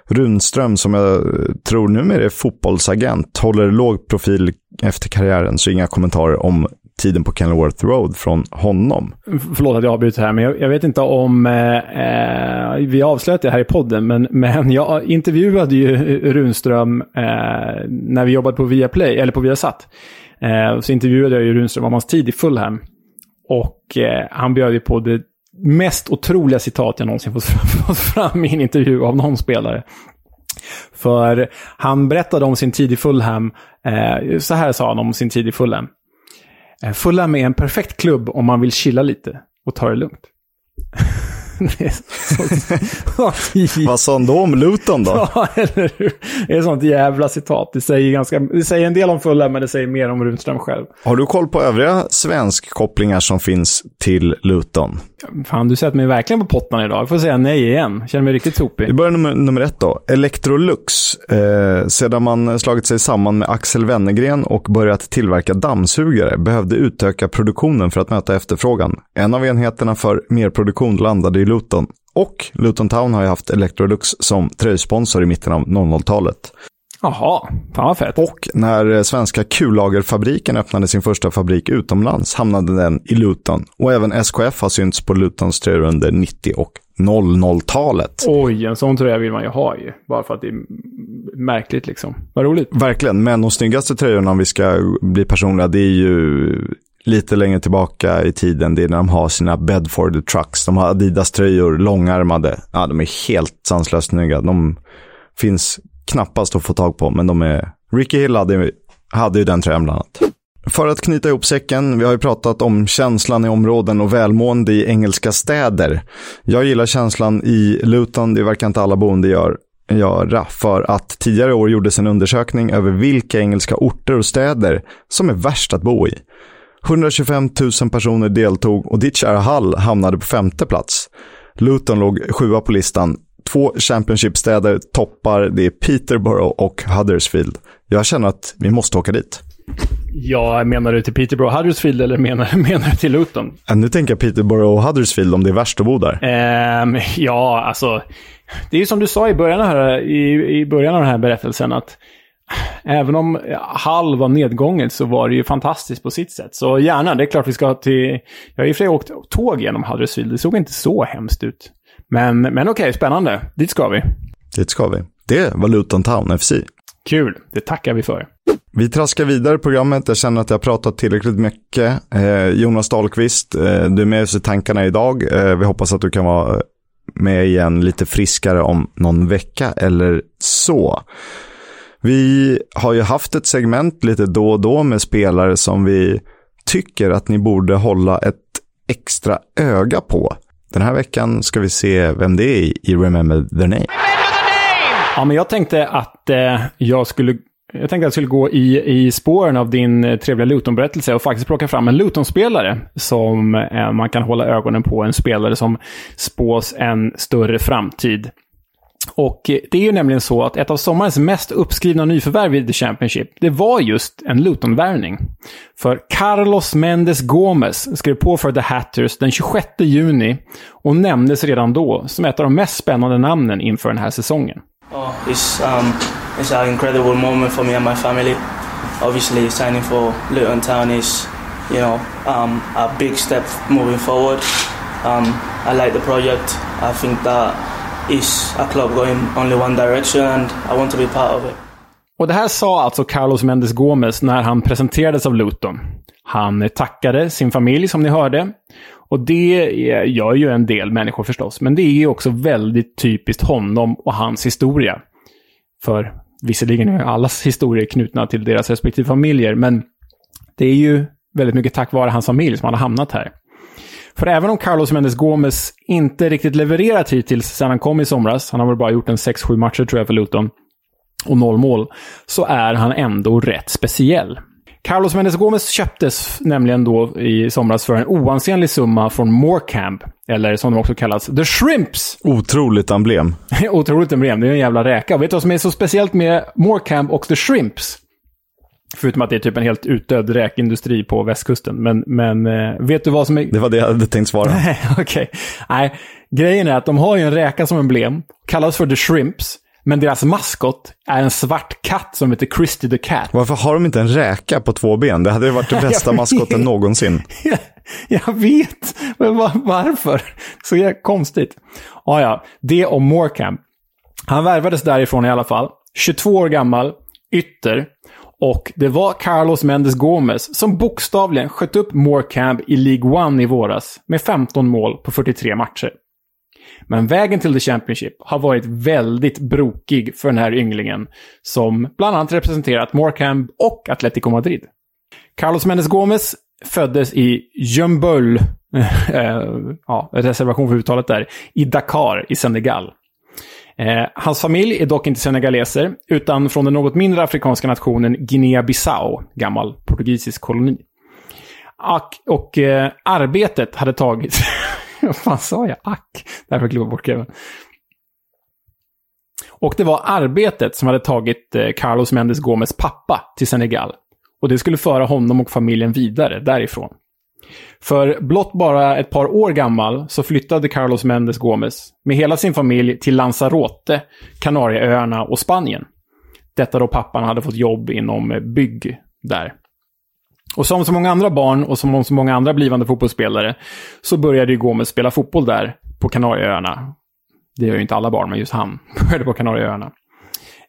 Runström, som jag tror numera är fotbollsagent, håller låg profil efter karriären, så inga kommentarer om tiden på Kenilworth Road från honom. Förlåt att jag avbryter här, men jag, jag vet inte om eh, eh vi avslöjat det här i podden, men, men jag intervjuade ju Runström eh, när vi jobbade på Viaplay, eller på Viasat. Eh, så intervjuade jag ju Runström om hans tid i Fulham. Och eh, han bjöd ju på det mest otroliga citat jag någonsin fått fram, fått fram i en intervju av någon spelare. För han berättade om sin tid i Fulham. Eh, så här sa han om sin tid i Fulham. Eh, Fulham är en perfekt klubb om man vill chilla lite och ta det lugnt. Vad sa han då om Luton då? Ja, eller hur? Det är ett sånt jävla citat. Det säger, ganska, det säger en del om Fulham, men det säger mer om Runström själv. Har du koll på övriga svenskkopplingar som finns till Luton? Fan, du sätter mig verkligen på pottan idag. Jag får säga nej igen. Känner mig riktigt topig. Vi börjar nummer, nummer ett då. Electrolux. Eh, sedan man slagit sig samman med Axel Wennergren och börjat tillverka dammsugare behövde utöka produktionen för att möta efterfrågan. En av enheterna för merproduktion landade i Luton. Och Luton Town har ju haft Electrolux som tröjsponsor i mitten av 00-talet. Jaha, fan vad fett. Och när svenska kullagerfabriken öppnade sin första fabrik utomlands hamnade den i Luton. Och även SKF har synts på Lutons tröjor under 90 och 00-talet. Oj, en sån tröja vill man ju ha ju. Bara för att det är märkligt liksom. Vad roligt. Verkligen, men de snyggaste tröjorna om vi ska bli personliga, det är ju lite längre tillbaka i tiden. Det är när de har sina Bedford Trucks. De har Adidas-tröjor, långärmade. Ja, de är helt sanslöst snygga. De finns knappast att få tag på, men de är... Ricky Hill hade, hade ju den tröjan bland annat. För att knyta ihop säcken, vi har ju pratat om känslan i områden och välmående i engelska städer. Jag gillar känslan i Luton, det verkar inte alla boende gör, göra, för att tidigare år gjordes en undersökning över vilka engelska orter och städer som är värst att bo i. 125 000 personer deltog och ditt kära Hull hamnade på femte plats. Luton låg sjua på listan. Två Championship-städer toppar, det är Peterborough och Huddersfield. Jag känner att vi måste åka dit. Ja, menar du till Peterborough Huddersfield eller menar, menar du till Luton? Ja, nu tänker jag Peterborough och Huddersfield om det är värst att bo där. Ehm, ja, alltså. Det är ju som du sa i början, här, i, i början av den här berättelsen att även om Hall var nedgånget så var det ju fantastiskt på sitt sätt. Så gärna, det är klart vi ska till... Jag har i och för sig åkt tåg genom Huddersfield. Det såg inte så hemskt ut. Men, men okej, spännande. Dit ska vi. Dit ska vi. Det var Luton Town FC. Kul, det tackar vi för. Vi traskar vidare i programmet. Jag känner att jag har pratat tillräckligt mycket. Eh, Jonas Dahlqvist, eh, du är med oss i tankarna idag. Eh, vi hoppas att du kan vara med igen lite friskare om någon vecka eller så. Vi har ju haft ett segment lite då och då med spelare som vi tycker att ni borde hålla ett extra öga på. Den här veckan ska vi se vem det är i Remember the Name. Ja, men jag tänkte att eh, jag skulle jag tänkte att jag skulle gå i, i spåren av din eh, trevliga Luton-berättelse och faktiskt plocka fram en Luton-spelare som eh, man kan hålla ögonen på. En spelare som spås en större framtid. Och eh, det är ju nämligen så att ett av sommarens mest uppskrivna nyförvärv i The Championship, det var just en Luton-värvning. För Carlos Mendes Gomes skrev på för The Hatters den 26 juni och nämndes redan då som ett av de mest spännande namnen inför den här säsongen. Oh, it's um, it's an incredible moment for me and my family. Obviously, signing for Luton Town is, you know, um, a big step moving forward. Um, I like the project. I think that is a club going only one direction, and I want to be part of it. Och det här sa alltså Carlos Mendes Gomez när han presenterades av Luton. Han tackade sin familj, som ni hörde. Och det gör ju en del människor förstås. Men det är ju också väldigt typiskt honom och hans historia. För visserligen är allas historier knutna till deras respektive familjer, men det är ju väldigt mycket tack vare hans familj som han har hamnat här. För även om Carlos Mendes Gomes inte riktigt levererat hittills sedan han kom i somras, han har väl bara gjort en 6-7 matcher tror jag för Luton, och noll mål, så är han ändå rätt speciell. Carlos Mendes Gomes köptes nämligen då i somras för en oansenlig summa från Morecamp, eller som de också kallas, The Shrimps. Otroligt emblem. Otroligt emblem, det är en jävla räka. Och vet du vad som är så speciellt med Morecamp och The Shrimps? Förutom att det är typ en helt utdöd räkindustri på västkusten. Men, men eh, vet du vad som är... Det var det jag hade tänkt svara. Nej, okej. Nej, grejen är att de har ju en räka som emblem. Kallas för The Shrimps. Men deras maskot är en svart katt som heter Christy the Cat. Varför har de inte en räka på två ben? Det hade ju varit det bästa Jag maskoten någonsin. Jag vet, men var, varför? Så jävla konstigt. Ja, ja, det om Morecambe. Han värvades därifrån i alla fall. 22 år gammal, ytter. Och det var Carlos Mendes Gomez som bokstavligen sköt upp Morecambe i League One i våras med 15 mål på 43 matcher. Men vägen till The Championship har varit väldigt brokig för den här ynglingen som bland annat representerat Morecambe och Atletico Madrid. Carlos Mendes Gomez föddes i Jömböl, eh, ja, reservation för uttalet där, i Dakar i Senegal. Eh, hans familj är dock inte senegaleser, utan från den något mindre afrikanska nationen Guinea-Bissau, gammal portugisisk koloni. Och, och eh, arbetet hade tagit... Vad fan sa jag? Ack. Därför klippa bort Kevin. Och det var arbetet som hade tagit eh, Carlos Mendes Gomes pappa till Senegal. Och det skulle föra honom och familjen vidare därifrån. För blott bara ett par år gammal så flyttade Carlos Mendes Gomes med hela sin familj till Lanzarote, Kanarieöarna och Spanien. Detta då pappan hade fått jobb inom bygg där. Och som så många andra barn och som så många andra blivande fotbollsspelare så började ju Gomes spela fotboll där på Kanarieöarna. Det gör ju inte alla barn, men just han började på Kanarieöarna.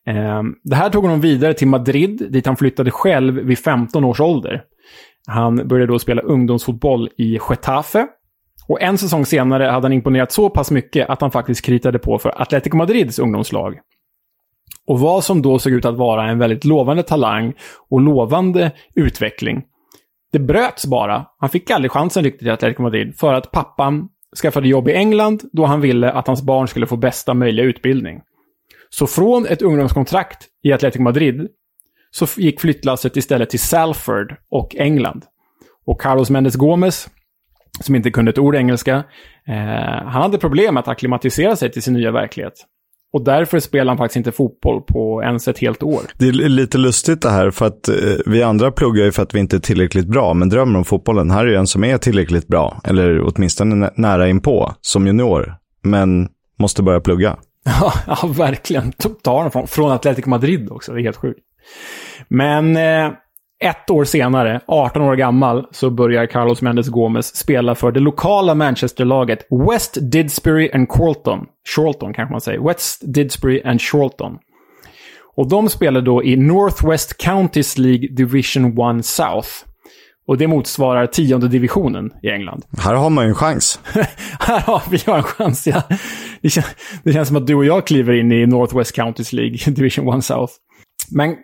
Ehm, det här tog honom vidare till Madrid, dit han flyttade själv vid 15 års ålder. Han började då spela ungdomsfotboll i Getafe. Och en säsong senare hade han imponerat så pass mycket att han faktiskt kritade på för Atletico Madrids ungdomslag. Och vad som då såg ut att vara en väldigt lovande talang och lovande utveckling. Det bröts bara. Han fick aldrig chansen riktigt i Atletico Madrid för att pappan skaffade jobb i England då han ville att hans barn skulle få bästa möjliga utbildning. Så från ett ungdomskontrakt i Atletico Madrid så gick flyttlasset istället till Salford och England. Och Carlos Mendes Gomes, som inte kunde ett ord engelska, eh, han hade problem med att acklimatisera sig till sin nya verklighet. Och därför spelade han faktiskt inte fotboll på ens ett helt år. Det är lite lustigt det här, för att eh, vi andra pluggar ju för att vi inte är tillräckligt bra, men drömmer om fotbollen. Här är ju en som är tillräckligt bra, eller åtminstone nä- nära inpå, som junior, men måste börja plugga. Ja, verkligen. Tar honom från, från Atletico Madrid också. Det är helt sjukt. Men eh, ett år senare, 18 år gammal, så börjar Carlos Mendes Gomes spela för det lokala Manchesterlaget West Didsbury and Chorlton. Chorlton kanske man säger. West Didsbury and Chorlton. Och de spelar då i Northwest Counties League Division 1 South. Och det motsvarar tionde divisionen i England. Här har man ju en chans. Här har vi en chans, ja. Det, kän det känns som att du och jag kliver in i Northwest Counties League, Division 1 South. Men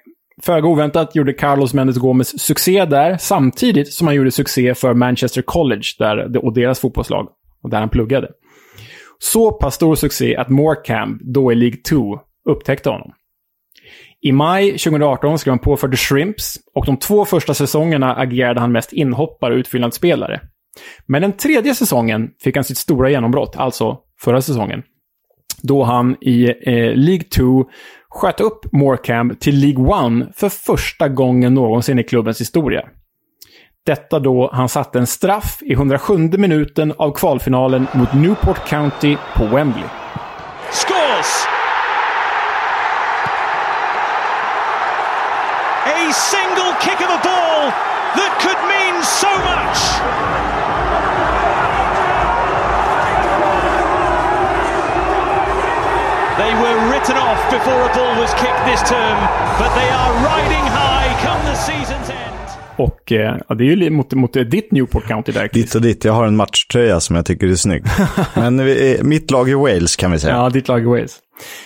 föga oväntat gjorde Carlos Mendes Gomes succé där, samtidigt som han gjorde succé för Manchester College där, och deras fotbollslag, och där han pluggade. Så pass stor succé att Morecambe, då i League 2, upptäckte honom. I maj 2018 skrev han på för The Shrimps och de två första säsongerna agerade han mest inhoppare och utfyllnadsspelare. Men den tredje säsongen fick han sitt stora genombrott, alltså förra säsongen. Då han i eh, League 2 sköt upp Morecambe till League 1 för första gången någonsin i klubbens historia. Detta då han satte en straff i 107 minuten av kvalfinalen mot Newport County på Wembley. Scores! A single kick of a ball that could mean so much! They were written off before a ball was kicked this term, but they are riding high come the season's end. Och eh, ja, det är ju mot, mot ditt Newport County där. Ditt och ditt. Jag har en matchtröja som jag tycker är snygg. Men vi, eh, mitt lag är Wales kan vi säga. Ja, ditt lag är Wales.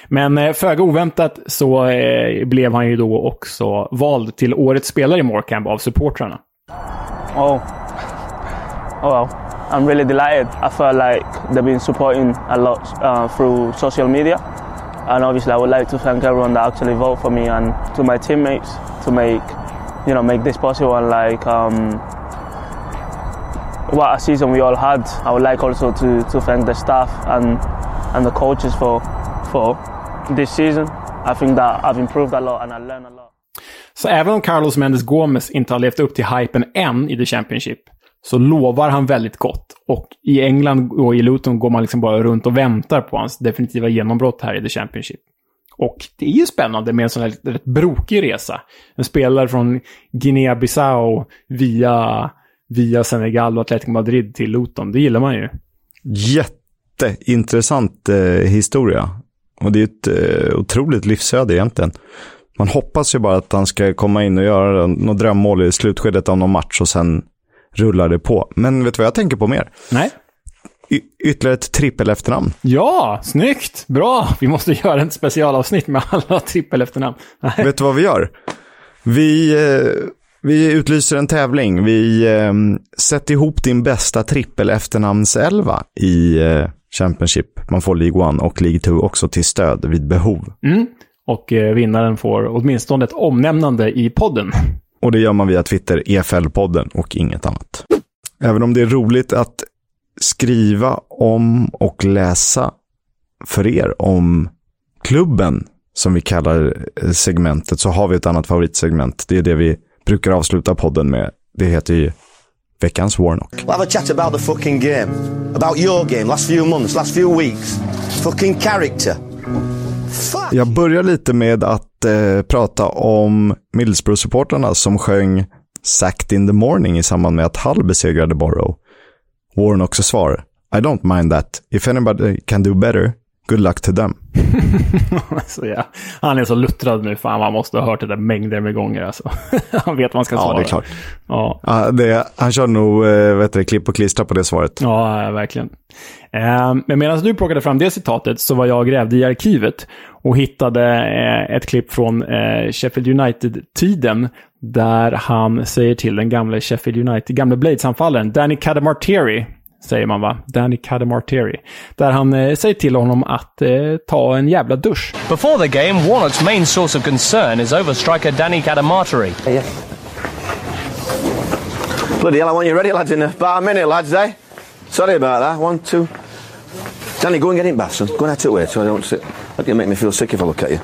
Men eh, föga oväntat så eh, blev han ju då också vald till årets spelare i Morecambe av supportrarna. Oh, oh well, I'm really delighted. I felt like they've been supporting a lot uh, through social media, and obviously I would like to thank everyone that actually voted for me and to my teammates to make, you know, make this possible. And like, um, what a season we all had. I would like also to, to thank the staff and and the coaches for for this season. I think that I've improved a lot and I learned a lot. Så även om Carlos Mendes Gomez inte har levt upp till hypen än i The Championship, så lovar han väldigt gott. Och i England och i Luton går man liksom bara runt och väntar på hans definitiva genombrott här i The Championship. Och det är ju spännande med en sån här rätt brokig resa. En spelare från Guinea-Bissau via, via Senegal och Atletico Madrid till Luton. Det gillar man ju. Jätteintressant eh, historia. Och det är ett eh, otroligt livsöde egentligen. Man hoppas ju bara att han ska komma in och göra något drömmål i slutskedet av någon match och sen rullar det på. Men vet du vad jag tänker på mer? Nej. Y ytterligare ett trippel efternamn. Ja, snyggt! Bra! Vi måste göra ett specialavsnitt med alla trippel efternamn. Vet du vad vi gör? Vi, eh, vi utlyser en tävling. Vi eh, sätter ihop din bästa trippel efternamnselva i eh, Championship. Man får League 1 och League 2 också till stöd vid behov. Mm. Och eh, vinnaren får åtminstone ett omnämnande i podden. Och det gör man via Twitter, EFL-podden och inget annat. Även om det är roligt att skriva om och läsa för er om klubben som vi kallar segmentet så har vi ett annat favoritsegment. Det är det vi brukar avsluta podden med. Det heter ju veckans Warnock. We'll have a chat about the fucking game. About your game, last few months, last few weeks. Fucking character. Fuck. Jag börjar lite med att eh, prata om Middlesbrough-supportrarna som sjöng Sacked in the morning i samband med att Hull besegrade Borough. Warren också svar. I don't mind that. If anybody can do better, good luck to them. så ja. Han är så luttrad nu. Fan, man måste ha hört det där mängder med gånger. Alltså. han vet vad man ska svara. Ja, det är klart. Ja. Ja, det, han kör nog eh, vet du, klipp och klistra på det svaret. Ja, verkligen. Eh, men medan du plockade fram det citatet så var jag och grävde i arkivet och hittade eh, ett klipp från Sheffield United-tiden där han säger till den gamla Sheffield United, gamla Blades-anfallaren Danny Cadamarteri, säger man va? Danny Cadamarteri. Där han eh, säger till honom att eh, ta en jävla dusch. Before the game, Warnock's main source of concern is over striker Danny Cadamarteri. Yeah. Bloody hell, I want you ready, lads, in about a minute, lads, eh? Sorry about that. One, two. Danny, go and get in bath, son. Go and out to it so I don't sit. That'll make me feel sick if I look at you.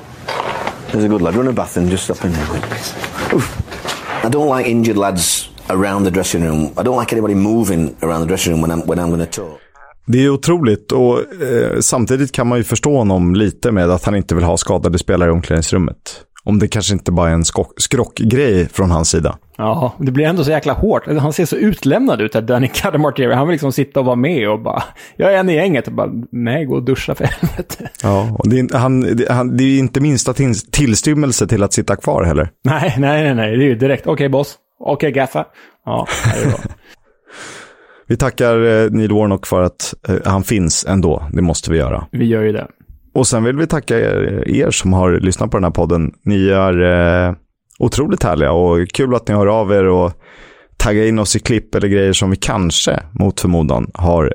There's a good lad. Run a bath and just stop in there. Oof. I don't like injured lads around the dressing room. I don't like anybody moving around the dressing room when I'm, when I'm going to talk. Det är otroligt och eh, samtidigt kan man ju förstå honom lite med att han inte vill ha skadade spelare i omklädningsrummet. Om det kanske inte bara är en skrockgrej från hans sida. Ja, det blir ändå så jäkla hårt. Han ser så utlämnad ut, här Danny Cadamarteri. Han vill liksom sitta och vara med och bara, jag är en i gänget och bara, nej, gå och duscha för helvete. Ja, och det är, han, det, han, det är inte minsta till, tillstymmelse till att sitta kvar heller. Nej, nej, nej, nej. det är ju direkt, okej okay, boss, okej okay, gaffa. Ja, det är bra. vi tackar eh, Neil Warnock för att eh, han finns ändå, det måste vi göra. Vi gör ju det. Och sen vill vi tacka er, er som har lyssnat på den här podden. Ni är eh, otroligt härliga och kul att ni hör av er och taggar in oss i klipp eller grejer som vi kanske, mot förmodan, har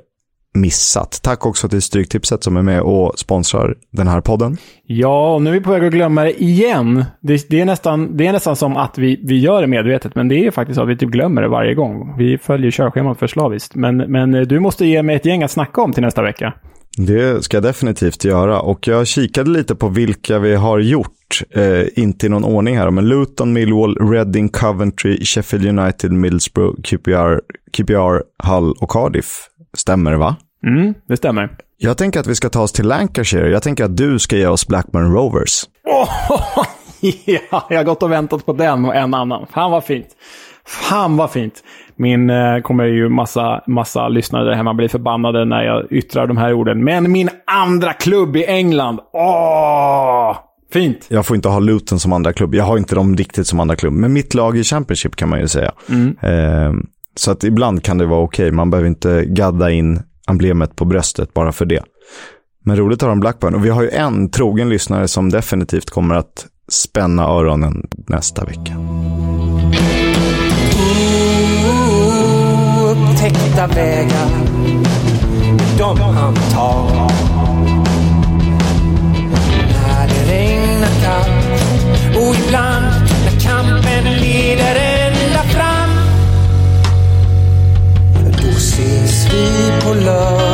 missat. Tack också till Stryktipset som är med och sponsrar den här podden. Ja, och nu är vi på väg att glömma det igen. Det, det, är, nästan, det är nästan som att vi, vi gör det medvetet, men det är faktiskt så att vi typ glömmer det varje gång. Vi följer körschemat för slaviskt. Men, men du måste ge mig ett gäng att snacka om till nästa vecka. Det ska jag definitivt göra och jag kikade lite på vilka vi har gjort. Eh, inte i någon ordning här, men Luton, Millwall, Reading, Coventry, Sheffield United, Middlesbrough, QPR, QPR, Hull och Cardiff. Stämmer va? Mm, det stämmer. Jag tänker att vi ska ta oss till Lancashire. Jag tänker att du ska ge oss Blackburn Rovers. Oh, ja, jag har gått och väntat på den och en annan. Fan vad fint. Fan vad fint. Min eh, kommer ju massa, massa lyssnare där hemma bli förbannade när jag yttrar de här orden. Men min andra klubb i England. Åh! Fint. Jag får inte ha Luton som andra klubb. Jag har inte dem riktigt som andra klubb. Men mitt lag i Championship kan man ju säga. Mm. Eh, så att ibland kan det vara okej. Okay. Man behöver inte gadda in emblemet på bröstet bara för det. Men roligt att ha en Blackburn. Och vi har ju en trogen lyssnare som definitivt kommer att spänna öronen nästa vecka. upptäckta vägar de han tar. Vi på